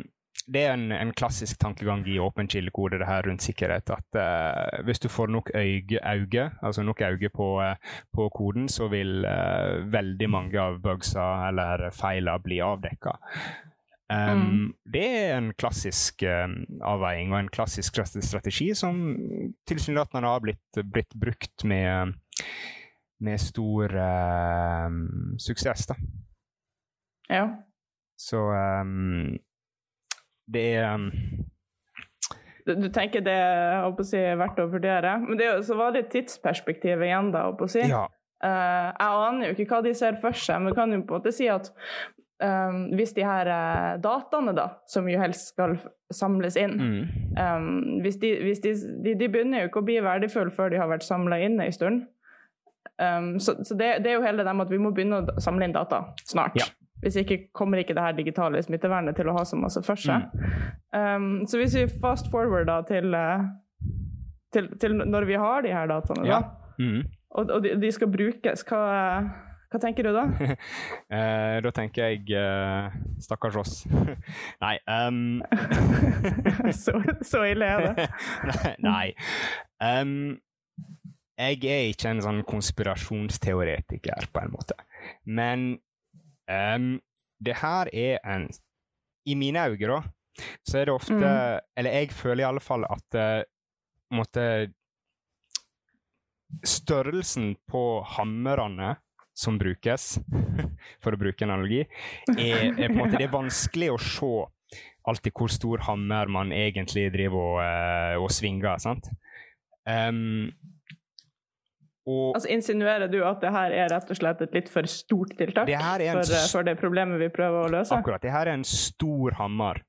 [SPEAKER 3] det er en, en, klassisk tankegang i åpen kildekode det her rundt sikkerhet. At uh, hvis du får nok øye, altså nok øye på, uh, på, koden, så vil uh, veldig mange av bugsa eller feila bli avdekka. Um, mm. Det er en klassisk avveiing og en klassisk strategi som tilsynelatende har blitt, blitt, brukt med, med stor suksess. da.
[SPEAKER 1] Ja.
[SPEAKER 3] Så um, det er um...
[SPEAKER 1] du, tenker det er si, verdt å vurdere? Men det er så var det tidsperspektivet igjen, da. si.
[SPEAKER 3] Ja.
[SPEAKER 1] Uh, jeg aner jo ikke hva de ser for seg, men kan jo på en måte si at um, hvis de her uh, dataene, da, som jo helst skal samles inn mm. um, hvis, de, hvis de, de, de, begynner jo ikke å bli verdifulle før de har vært samla inn en stund. Um, så, så det, det, er jo hele det med at vi må begynne å samle inn data snart. Ja. Hvis ikke kommer ikke det her digitale smittevernet til å ha så masse for seg. Mm. Um, så hvis vi fast forward da til, eh, til, til, når vi har de her dataene,
[SPEAKER 3] ja.
[SPEAKER 1] da, mm. og, og de, de, skal brukes, hva, hva tenker du da?
[SPEAKER 3] eh, da tenker jeg eh, stakkars oss. nei um...
[SPEAKER 1] så, så, ille er det.
[SPEAKER 3] nei. Um, jeg er ikke en sånn konspirasjonsteoretiker, på en måte. Men Um, det her er en I mine øyne, da, så er det ofte mm. Eller jeg føler i alle fall at uh, måtte Størrelsen på hammerne som brukes, for å bruke en analogi, er, er, på en måte, det er vanskelig å se alltid hvor stor hammer man egentlig driver og, uh, og svinger. sant? Um,
[SPEAKER 1] og altså Insinuerer du at det her er rett og slett et litt for stort tiltak det for, eh, for, det problemet vi prøver å løse?
[SPEAKER 3] Akkurat. Det her er en stor hammer.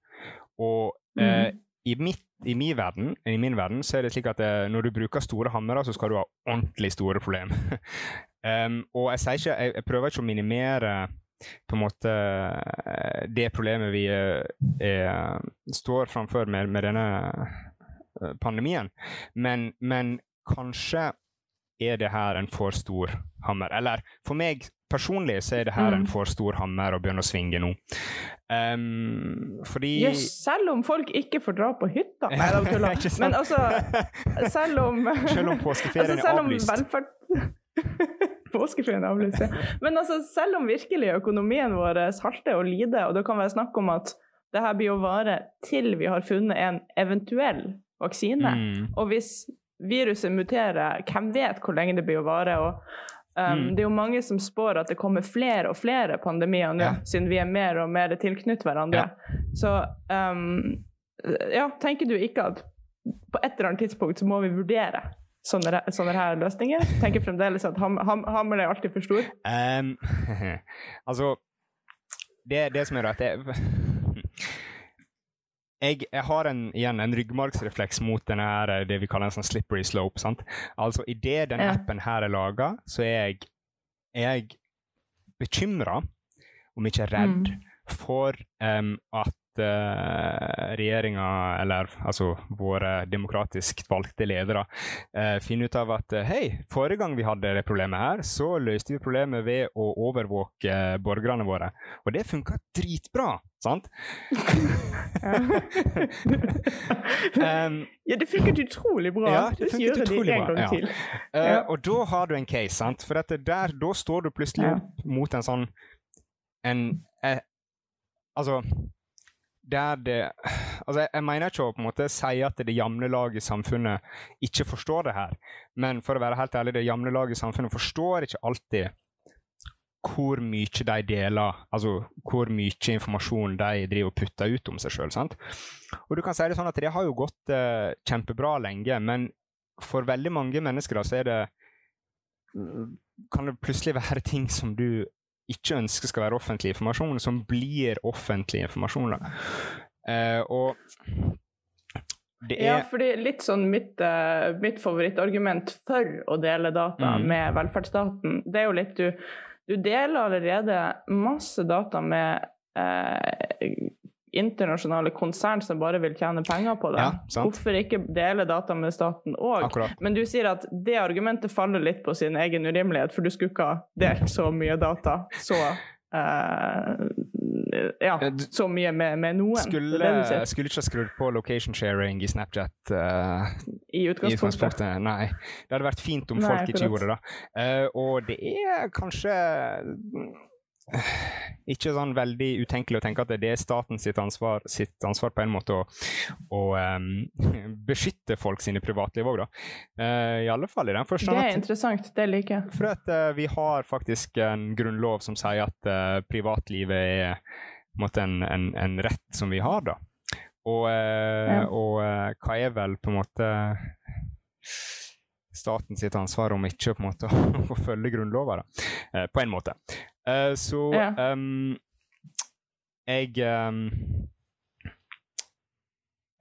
[SPEAKER 3] Og mm. eh, i, mitt, i, min verden, i, min verden, så er det slik at eh, når du bruker store hammere, så skal du ha ordentlig store problemer. um, og jeg, ikke, jeg, jeg, prøver ikke å minimere på en måte eh, det problemet vi er, står framfor med, med denne pandemien, men, men kanskje er det her en for stor hammer? Eller for meg personlig så er det her mm. en for stor hammer å begynne å svinge nå. Um, fordi
[SPEAKER 1] yes, Selv om folk ikke får dra på hytta? Nei, da tuller jeg. Men altså, selv om
[SPEAKER 3] Selv om påskeferien altså, er avlyst. Velferd...
[SPEAKER 1] Påskeferien er avlyst, ja. Men altså, selv om virkelig økonomien vår halter og lider, og det kan være snakk om at det her blir å vare til vi har funnet en eventuell vaksine, mm. og hvis viruset muterer, hvem vet hvor lenge det blir å vare? og um, mm. Det er jo mange som spår at det kommer flere og flere pandemier nå, ja. siden vi er mer og mer tilknyttet hverandre. Ja. Så um, ja, tenker du ikke at på et eller annet tidspunkt så må vi vurdere sånne, sånne her løsninger? Tenker fremdeles at ham, ham, hammeren er alltid for stor?
[SPEAKER 3] Um, altså det, det som er rart, er jeg, jeg, har en, igjen en ryggmargsrefleks mot denne her, eh, det vi kaller en sånn slippery slope. sant? Altså, Idet denne ja. appen her er laga, så er jeg, jeg bekymra, om ikke redd, mm. for um, at regjeringa, eller altså våre demokratisk valgte ledere, uh, finner ut av at uh, hei, forrige gang vi hadde det problemet her, så løste vi problemet ved å overvåke uh, borgerne våre. Og det funka dritbra, sant?
[SPEAKER 1] um, ja, det funket utrolig bra.
[SPEAKER 3] Ja, det funket utrolig bra. Ja. Ja. og da har du en case, sant? For der, da står du plutselig ja. mot en sånn en, Altså der det Altså, jeg, jeg mener ikke å på en måte si at det jevne lag i samfunnet ikke forstår det her, men for å være helt ærlig, det jevne lag i samfunnet forstår ikke alltid hvor mye de deler, altså hvor mye informasjon de driver og putter ut om seg sjøl. Og du kan si det sånn at det har jo gått eh, kjempebra lenge, men for veldig mange mennesker da, så er det kan det plutselig være ting som du ikke ønsker skal være offentlig informasjon, som blir offentlig informasjon. Uh, og
[SPEAKER 1] Er... Ja, fordi litt sånn mitt, uh, mitt, favorittargument for å dele data mm. med velferdsstaten, det er jo litt du, du deler allerede masse data med uh, internasjonale konsern som bare vil tjene penger på det. Ja, Hvorfor ikke dele data med staten òg? Men du sier at det argumentet faller litt på sin egen urimelighet, for du skulle ikke ha delt så mye data så uh, ja, så mye med, med noen.
[SPEAKER 3] Skulle, skulle ikke ha skrudd på location sharing i Snapchat uh,
[SPEAKER 1] i, utgangspunktet. i.
[SPEAKER 3] Nei. Det hadde vært fint om Nei, folk ikke gjorde det. Uh, og det er kanskje ikke sånn veldig utenkelig å tenke at det er staten sitt ansvar, sitt ansvar på en måte å, å um, beskytte folk sine privatliv òg, da. Uh, I alle fall i den forstand
[SPEAKER 1] Det er interessant, det liker jeg.
[SPEAKER 3] For at uh, vi har faktisk en grunnlov som sier at uh, privatlivet er en, måte, en, en, en, rett som vi har, da. Og, ja. og hva er vel på en måte staten sitt ansvar om ikke på en måte å følge Grunnlova, da. på en måte. Eh, så ja. um, jeg um,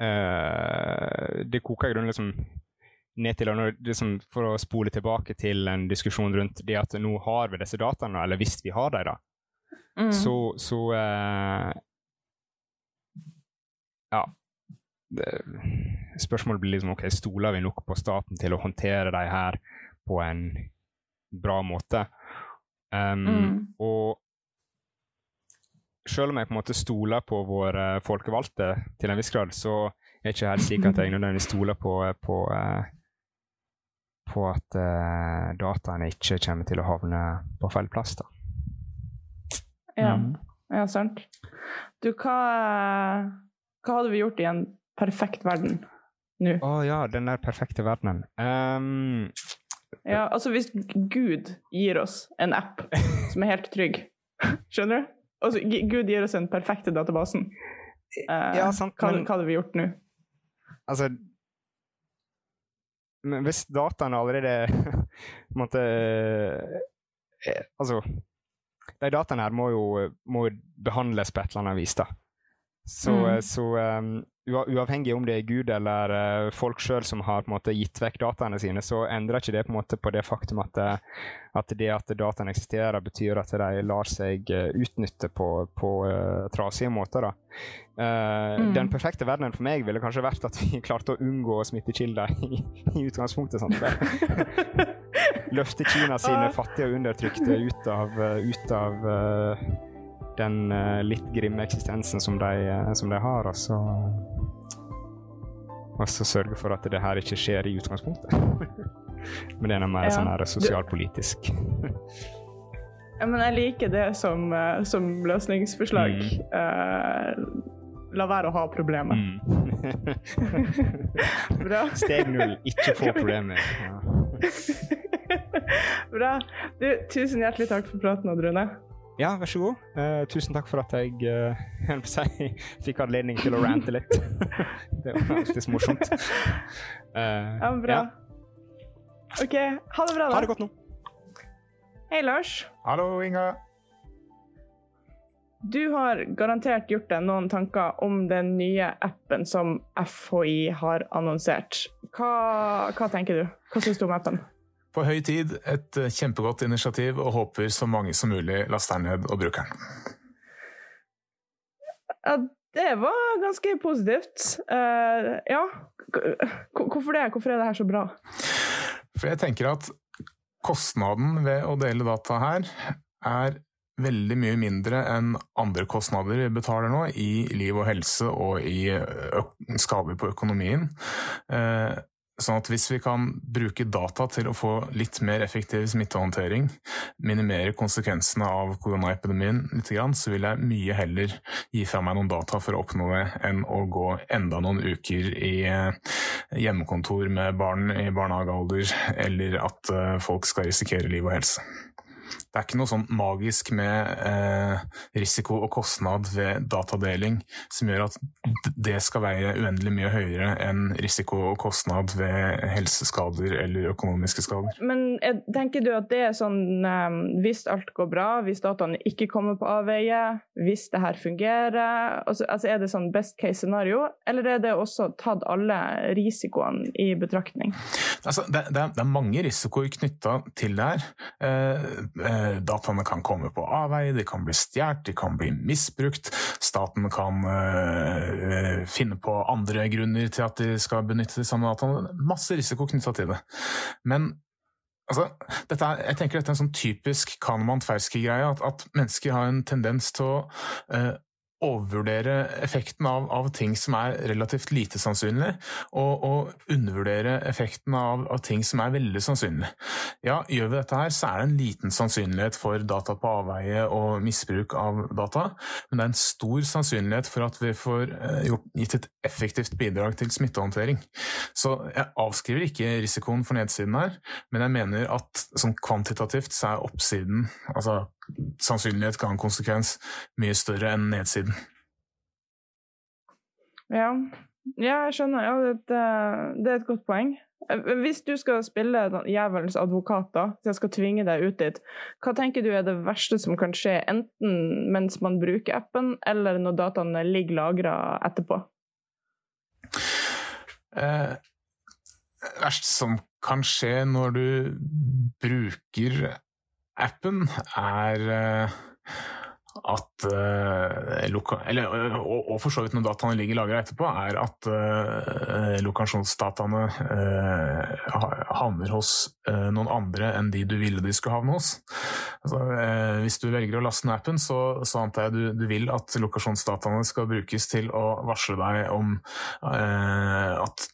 [SPEAKER 3] uh, Det koker i grunnen liksom ned til liksom, For å spole tilbake til en diskusjon rundt det at nå har vi disse dataene, eller hvis vi har dem, da, mm. så, så uh, Ja. Det, spørsmålet blir liksom ok, stoler vi nok på staten til å håndtere de her på en bra måte? Um, mm. Og selv om jeg på en måte stoler på våre folkevalgte til en viss grad, så er jeg ikke helt sikker at jeg nødvendigvis stoler på, på, på at uh, dataene ikke kommer til å havne på feil plass. da.
[SPEAKER 1] Ja, mm. ja sant. Du, hva, hva hadde vi gjort i en perfekt verden nå?
[SPEAKER 3] Å oh, ja, den der perfekte verdenen. Um,
[SPEAKER 1] ja, altså hvis Gud gir oss en app som er helt trygg, skjønner du? Altså, Gud gir oss den perfekte databasen. Uh, ja, sant, hva, men, hva hadde vi gjort nå?
[SPEAKER 3] Altså men Hvis dataene allerede på en måte eh, Altså De dataene her må jo, må behandles på et eller annet vis, da. Så, mm. Eh, så um, uavhengig om det er Gud eller uh, folk sjøl som har på en måte gitt vekk dataene sine, så endrer ikke det på en måte på det faktum at, eh, at det at dataene eksisterer, betyr at de lar seg uh, utnytte på, på uh, trasige måter. Mm. Den perfekte verdenen for meg ville kanskje vært at vi klarte å unngå smittekilder i, i utgangspunktet. Sant? Løfte Kina sine fattige og undertrykte ut av, ut av den litt grimme eksistensen som de, som de har. Altså og så sørge for at det her ikke skjer i utgangspunktet. men det er noe mer ja. sånn her sosialpolitisk.
[SPEAKER 1] ja, men jeg liker det som, uh, som løsningsforslag. Mm. Uh, la være å ha problemer. Mm. Bra.
[SPEAKER 3] Steg null, ikke få problemer. Ja.
[SPEAKER 1] Bra. Du, tusen hjertelig takk for praten, Odd
[SPEAKER 3] ja, vær så god. Uh, tusen takk for at jeg uh, si, fikk anledning til å rante litt. det var alltid morsomt.
[SPEAKER 1] Uh, ja, bra. Ja. OK, ha det bra, da.
[SPEAKER 3] Ha det godt nå.
[SPEAKER 1] Hei, Lars.
[SPEAKER 4] Hallo, Inga.
[SPEAKER 1] Du har garantert gjort deg noen tanker om den nye appen som FHI har annonsert. Hva, hva tenker du? Hva syns du om appen?
[SPEAKER 4] På høy tid, et eh, kjempegodt initiativ, og håper så mange som mulig laster ned og bruker den.
[SPEAKER 1] Ja, det var ganske positivt. Uh, ja, hvorfor det? Hvorfor er det her så bra?
[SPEAKER 4] For jeg tenker at kostnaden ved å dele data her er veldig mye mindre enn andre kostnader vi betaler nå i liv og helse og i skader på økonomien. Uh, Sånn at hvis vi kan bruke data til å få litt mer effektiv smittehåndtering, minimere konsekvensene av koronaepidemien litt, så vil jeg mye heller gi fra meg noen data for å oppnå det, enn å gå enda noen uker i eh, hjemmekontor med barn i barnehagealder, eller at eh, folk skal risikere liv og helse. Det er ikke noe sånn magisk med eh, risiko og kostnad ved datadeling som gjør at det skal veie uendelig mye høyere enn risiko og kostnad ved helseskader eller økonomiske skader.
[SPEAKER 1] Men tenker du at det er sånn eh, hvis alt går bra, hvis dataene ikke kommer på avveie, hvis det her fungerer, altså, altså er det sånn best case scenario, eller er det også tatt alle risikoene i betraktning?
[SPEAKER 4] Altså, det, det, er, det, er, mange risikoer knytta til det her. Eh, eh, dataene kan komme på avveie, de kan bli stjålet, de kan bli misbrukt. Staten kan eh, finne på andre grunner til at de skal benytte de samme dataene. Masse risiko knytta til det. Men Altså, er, jeg tenker dette er en sånn typisk Kahneman-Tversky-greie, at, at, mennesker har en tendens til å uh, overvurdere effekten av, av, ting som er relativt lite sannsynlig, og, og undervurdere effekten av, av, ting som er veldig sannsynlig. Ja, gjør vi dette her, så er det en liten sannsynlighet for data på avveie og misbruk av data, men det er en stor sannsynlighet for at vi får eh, gjort, gitt et effektivt bidrag til smittehåndtering. Så jeg avskriver ikke risikoen for nedsiden her, men jeg mener at sånn kvantitativt så er oppsiden, altså sannsynlighet kan ha en konsekvens mye større enn nedsiden.
[SPEAKER 1] Ja, ja jeg skjønner. Ja, det, det, er et godt poeng. Hvis du skal spille jævelens advokat, da, så jeg skal tvinge deg ut dit, hva tenker du er det verste som kan skje, enten mens man bruker appen, eller når dataene ligger lagra etterpå?
[SPEAKER 4] Eh, verst som kan skje når du bruker appen er eh, at uh, eller, og, og, for så vidt når dataene ligger lagra etterpå, er at uh, lokasjonsdataene uh, havner hos uh, noen andre enn de du ville de skulle havne hos. Altså, hvis du velger å laste ned appen, så, så antar jeg du, du, vil at lokasjonsdataene skal brukes til å varsle deg om at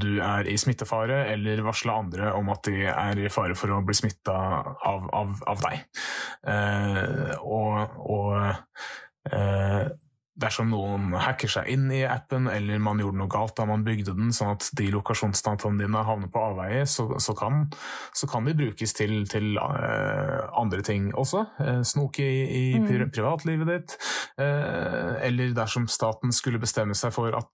[SPEAKER 4] du er i smittefare, eller varsle andre om at de er i fare for å bli smitta av, av, av, deg. og og eh, dersom noen hacker seg inn i appen, eller man gjorde noe galt da man bygde den, sånn at de lokasjonsdataene dine havner på avveie, så, så, kan, så kan, de brukes til, til uh, andre ting også. Uh, snoke i, i mm. privatlivet ditt. Uh, eller dersom staten skulle bestemme seg for at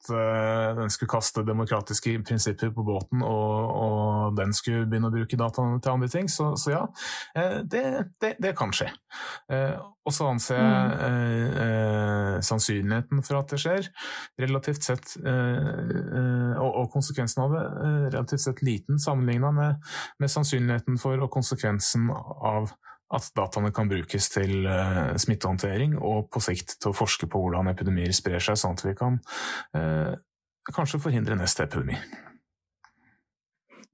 [SPEAKER 4] den skulle kaste demokratiske prinsipper på båten, og, og, den skulle begynne å bruke dataene til andre ting, så, så ja, det, det, det, kan skje. Og så anser jeg mm. eh, sannsynligheten for at det skjer, relativt sett, eh, eh, og, konsekvensen av det, eh, relativt sett liten sammenligna med, med, sannsynligheten for og konsekvensen av at dataene kan brukes til smittehåndtering og på sikt til å forske på hvordan epidemier sprer seg, sånn at vi kan kanskje forhindre neste epidemi.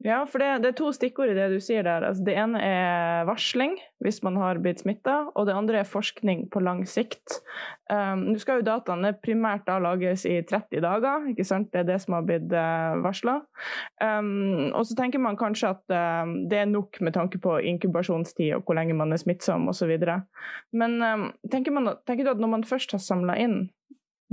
[SPEAKER 1] Ja, for det, det, er to stikkord i det du sier der. Altså, det ene er varsling hvis man har blitt smitta, og det andre er forskning på lang sikt. Um, Nå skal jo dataene primært da lages i 30 dager, ikke sant? det er det som har blitt uh, eh, varsla. Um, og så tenker man kanskje at uh, det er nok med tanke på inkubasjonstid og hvor lenge man er smittsom osv. Men um, tenker, man, tenker du at når man først har samla inn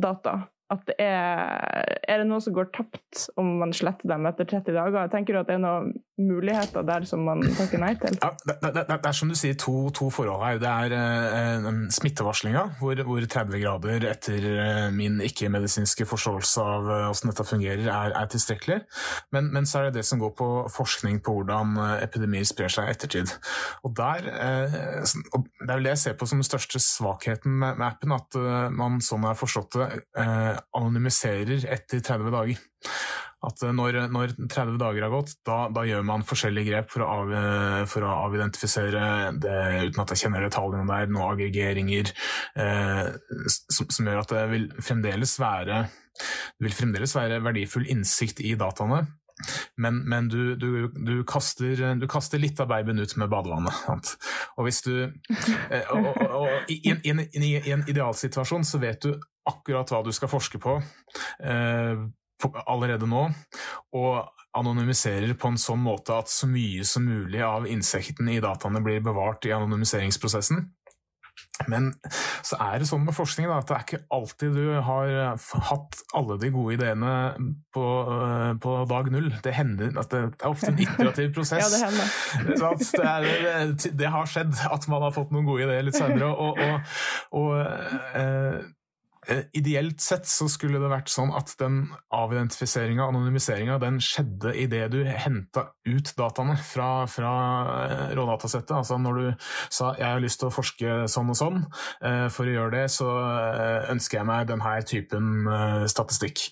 [SPEAKER 1] data, at det er Er det noe som går tapt om man sletter dem etter 30 dager? Tenker du at det er noen muligheter der som man takker nei til?
[SPEAKER 4] Ja, det, det, det, er som du sier to, to forhold her. Det er eh, smittevarslinga, hvor, hvor, 30 grader etter eh, min ikke-medisinske forståelse av eh, hvordan dette fungerer, er, er tilstrekkelig. Men, men, så er det det som går på forskning på hvordan eh, epidemier sprer seg i ettertid. Og der, eh, og Det er vel det jeg ser på som den største svakheten med, med appen, at man sånn har forstått det, eh, anonymiserer etter 30 dager. At eh, når, når 30 dager har gått, da, da, gjør man forskjellige grep for å, av, for å avidentifisere det, uten at jeg kjenner detaljene der, noen aggregeringer eh, som, som, gjør at det vil fremdeles være det vil fremdeles være verdifull innsikt i dataene, men, men du, du, du, kaster, du, kaster, litt av babyen ut med badevannet. Sant? Og hvis du eh, og, og, og, i, i, i, i, en idealsituasjon så vet du akkurat hva du skal forske på eh, allerede nå, og anonymiserer på en sånn måte at så mye som mulig av insekten i dataene blir bevart i anonymiseringsprosessen, Men så er det sånn med forskning da, at det er ikke alltid du har hatt alle de gode ideene på, uh, på dag null. Det hender at det, er ofte en iterativ prosess.
[SPEAKER 1] ja, det
[SPEAKER 4] det, er, det, det, har skjedd at man har fått noen gode ideer litt senere. Og, og, og Eh, ideelt sett så skulle det vært sånn at den avidentifiseringa, anonymiseringa, den skjedde idet du henta ut dataene fra, fra eh, rådatasettet. Altså når du sa 'jeg har lyst til å forske sånn og sånn', eh, for å gjøre det så ønsker jeg meg denne typen statistikk.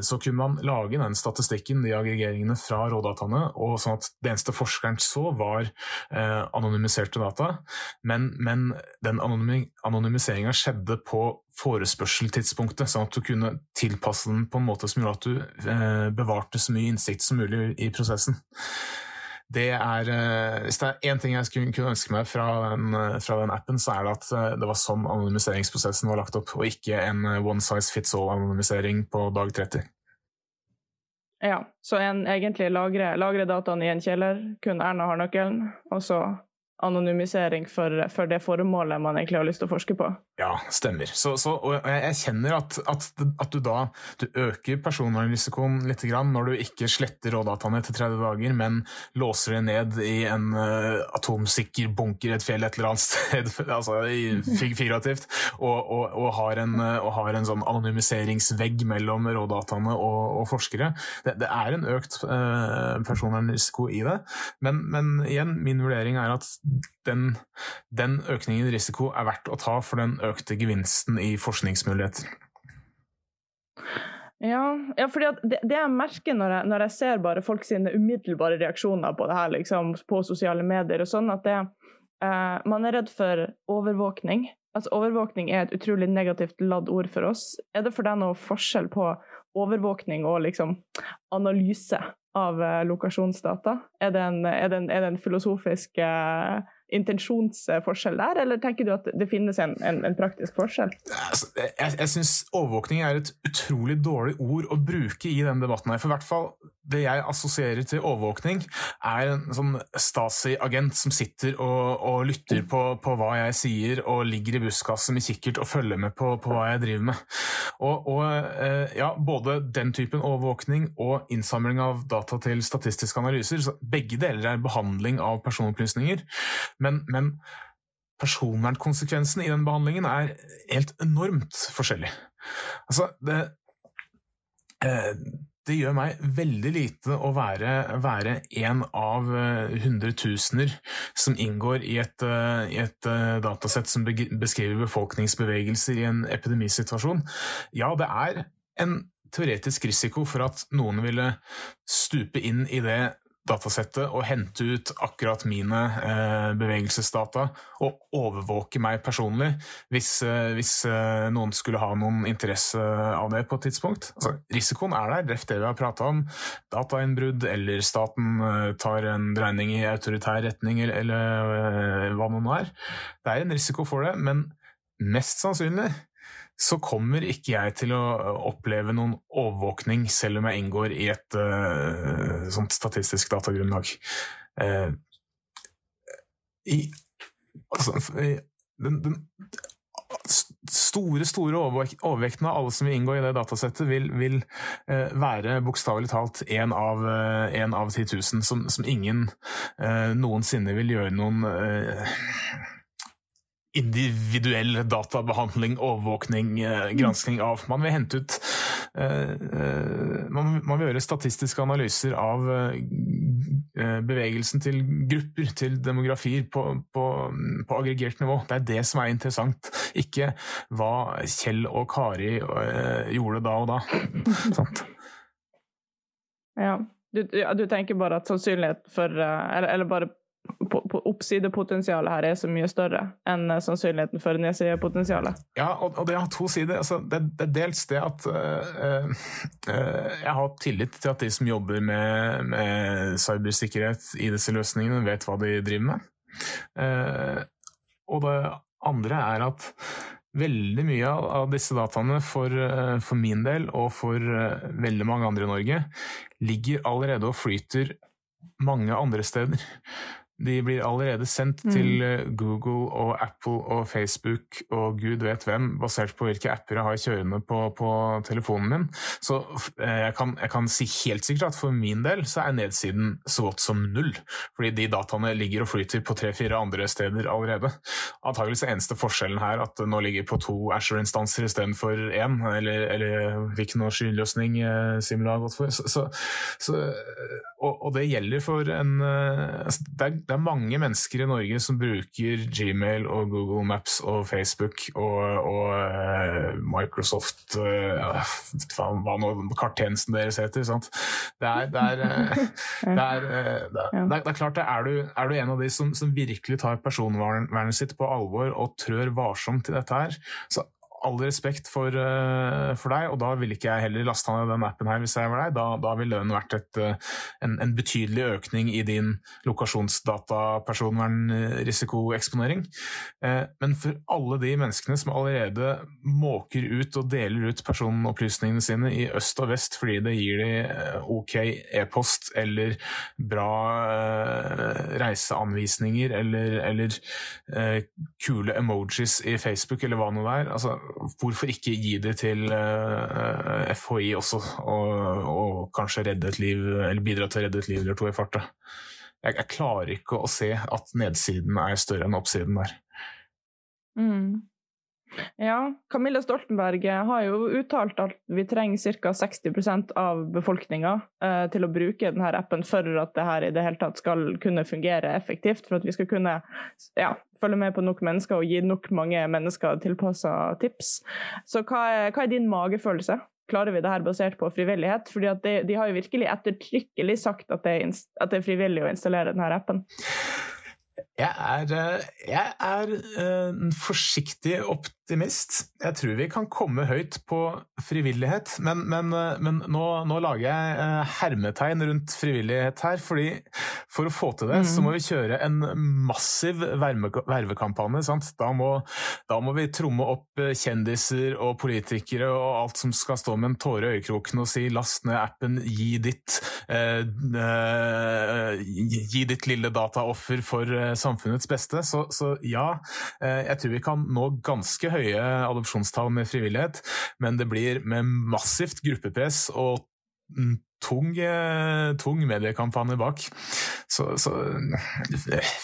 [SPEAKER 4] Så kunne man lage den statistikken, de aggregeringene fra rådataene, og sånn at det eneste forskeren så, var anonymiserte data. Men, men den anonymiseringa skjedde på forespørseltidspunktet, sånn at du kunne tilpasse den på en måte som gjorde at du eh, bevarte så mye innsikt som mulig i prosessen. Det er, eh, hvis det er én ting jeg skulle, kunne ønske meg fra den, fra den, appen, så er det at eh, det var sånn anonymiseringsprosessen var lagt opp, og ikke en eh, one size fits all-anonymisering på dag 30.
[SPEAKER 1] Ja, så en egentlig lagre, lagre dataene i en kjeller, kun Erna har nøkkelen, og så anonymisering for, for, det formålet man egentlig har lyst til å forske på.
[SPEAKER 4] Ja, stemmer. Så, så, og jeg kjenner at, at, at, du da du øker personvernrisikoen litt når du ikke sletter rådataene etter 30 dager, men låser det ned i en uh, atomsikker bunker i et fjell et eller annet sted, altså figurativt, og, og, og, har en, og, har en, sånn anonymiseringsvegg mellom rådataene og, forskere. Det, det, er en økt uh, personvernrisiko i det, men, men igjen, min vurdering er at den, den økningen i risiko er verdt å ta for den økte gevinsten i forskningsmuligheter.
[SPEAKER 1] Ja, ja fordi det, det, jeg merker når jeg, når jeg, ser bare folk sine umiddelbare reaksjoner på det her liksom, på sosiale medier, og sånn at det, eh, man er redd for overvåkning. Altså, overvåkning er et utrolig negativt ladd ord for oss. Er det for deg noe forskjell på overvåkning og liksom, analyse av eh, lokasjonsdata? Er det en, er det en, er det en filosofisk eh, intensjonsforskjell der, eller tenker du at det finnes en, en, en praktisk forskjell?
[SPEAKER 4] Altså, jeg jeg syns overvåkning er et utrolig dårlig ord å bruke i denne debatten. her, for hvert fall det jeg assosierer til overvåkning, er en sånn Stasi-agent som sitter og, og lytter på, på, hva jeg sier, og ligger i busskassen med kikkert og følger med på, på hva jeg driver med. Og, og, eh, ja, Både den typen overvåkning og innsamling av data til statistiske analyser, begge deler er behandling av personopplysninger. Men, men personvernkonsekvensen i den behandlingen er helt enormt forskjellig. Altså, det, eh, det gjør meg veldig lite å være, være en av eh, hundretusener som inngår i et, eh, i et datasett som beskriver befolkningsbevegelser i en epidemisituasjon. Ja, det er en teoretisk risiko for at noen ville stupe inn i det datasettet og hente ut akkurat mine eh, bevegelsesdata og overvåke meg personlig hvis, eh, hvis eh, noen skulle ha noen interesse av det på et tidspunkt. Altså, risikoen er der, ref det vi har prata om. Datainnbrudd eller staten eh, tar en dreining i autoritær retning eller, eller eh, hva det nå er. Det er en risiko for det, men mest sannsynlig så kommer ikke jeg til å oppleve noen overvåkning, selv om jeg inngår i et uh, sånt statistisk datagrunnlag. Uh, i, altså, den, den, store store overvekten av alle som vil inngå i det datasettet, vil, vil uh, være bokstavelig talt én av, en av 10 000, som, som ingen noensinne vil gjøre noen individuell databehandling, overvåkning, eh, gransking av. Man vil hente ut eh, eh, man, vil gjøre statistiske analyser av bevegelsen til grupper, til demografier, på, på, på aggregert nivå. Det er det som er interessant, ikke hva Kjell og Kari gjorde da og da. Sant?
[SPEAKER 1] Ja. Du, du, tenker bare at sannsynlighet for Eller, eller bare oppsidepotensialet her er så mye større enn eh, sannsynligheten for nedsidepotensialet.
[SPEAKER 4] Ja, og, det har to sider. Altså, det, er dels det at øh, øh, jeg har tillit til at de som jobber med, med cybersikkerhet i disse løsningene, vet hva de driver med. Uh, og det andre er at veldig mye av disse dataene for, for min del, og for veldig mange andre i Norge, ligger allerede og flyter mange andre steder. De blir allerede sendt mm. til eh, Google og Apple og Facebook og gud vet hvem, basert på hvilke apper jeg har kjørende på, på telefonen min. Så eh, jeg kan, jeg kan, si helt sikkert at for min del så er nedsiden så godt som null. Fordi de dataene ligger og flyter på tre-fire andre steder allerede. Antakeligvis er eneste forskjellen her at det nå ligger på to Asher-instanser istedenfor én, eller, eller hvilken skyløsning eh, Simula har gått for. Så, så, så, og, og, det gjelder for en altså, det er det er mange mennesker i Norge som bruker Gmail og Google Maps og Facebook og, og uh, Microsoft uh, Hva nå karttjenesten deres heter. Sant? Det er, det er, det er, det er klart er du, er du en av de som, som virkelig tar personvernet sitt på alvor og trør varsomt i dette her, så all respekt for, uh, for, deg, og da ville ikke jeg heller lasta ned den appen her hvis jeg var deg. Da, da ville den vært et, uh, en, en, betydelig økning i din lokasjonsdata-personvernrisikoeksponering. Uh, men for alle de menneskene som allerede måker ut og deler ut personopplysningene sine i øst og vest fordi det gir de ok e-post eller bra reiseanvisninger eller, eller kule emojis i Facebook eller hva nå det er. Altså, hvorfor ikke gi det til eh, FHI også, og, og, kanskje liv, bidra til å redde et liv eller to i farta? Jeg, jeg klarer ikke å se at nedsiden er større enn oppsiden der.
[SPEAKER 1] Mm. Ja, Camilla Stoltenberg har jo uttalt at vi trenger ca. 60% av befolkninga eh, til å bruke denne appen for at det her i det hele tatt skal kunne fungere effektivt. For at vi skal kunne ja, følge med på nok mennesker og gi nok mange mennesker tilpassa tips. Så hva er, hva er, din magefølelse? Klarer vi det her basert på frivillighet? Fordi de, de, har jo virkelig ettertrykkelig sagt at det, er, at det er frivillig å installere denne appen.
[SPEAKER 4] Jeg er, eh, jeg er eh, en forsiktig optimist. Jeg tror vi kan komme høyt på frivillighet, men, men, eh, men nå, nå, lager jeg hermetegn rundt frivillighet her. fordi For å få til det, så må vi kjøre en massiv vervekampanje. Da må, da, må, vi tromme opp kjendiser og politikere og alt som skal stå med en tåre i øyekroken og si 'last ned appen, gi ditt', eh, gi ditt lille dataoffer for samfunnets beste. Så, så, ja, eh, jeg tror vi kan nå ganske høye adopsjonstall med frivillighet, men det blir med massivt gruppepress og tung, eh, tung mediekampanje bak. Så, så,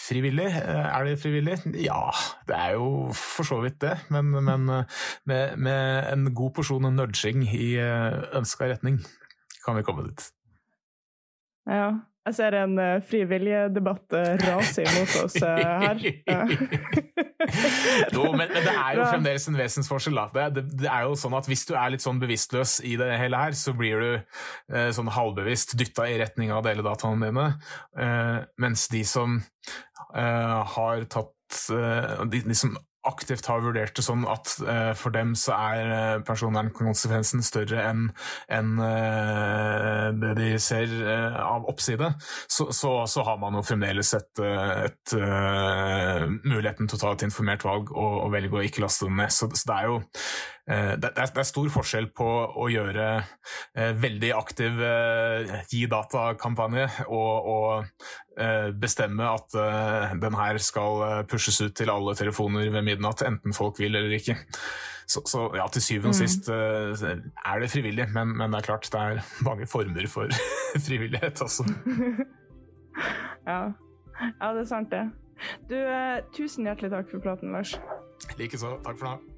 [SPEAKER 4] frivillig, eh, er det frivillig? Ja, det er jo for så vidt det. Men, men med, med, en god porsjon nudging i ønska retning kan vi komme dit.
[SPEAKER 1] Ja, jeg ser en uh, frivilligdebatt uh, rase imot oss uh, her.
[SPEAKER 4] jo, men, men, det er jo fremdeles en vesensforskjell. Det, det, det, er jo sånn at Hvis du er litt sånn bevisstløs i det hele her, så blir du uh, sånn halvbevisst dytta i retning av deledataene dele dataene dine. mens de som har tatt de, de som aktivt har vurdert det sånn at uh, for dem så er uh, personvernkonsekvensen større enn en, uh, det de ser av oppside, så, så, så, har man jo fremdeles et, et muligheten til å ta et informert valg og, og velge å ikke laste den ned. Så, så det er jo Eh, det er stor forskjell på å gjøre eh, veldig aktiv eh, gi data-kampanje og, og bestemme at den her skal pushes ut til alle telefoner ved midnatt, enten folk vil eller ikke. Så, så ja, til syvende og mm. sist er det frivillig, men, men, det er klart det er mange former for frivillighet, altså.
[SPEAKER 1] ja. ja, det er sant, det. Du, tusen hjertelig takk for praten, Lars.
[SPEAKER 4] Likeså. Takk for nå.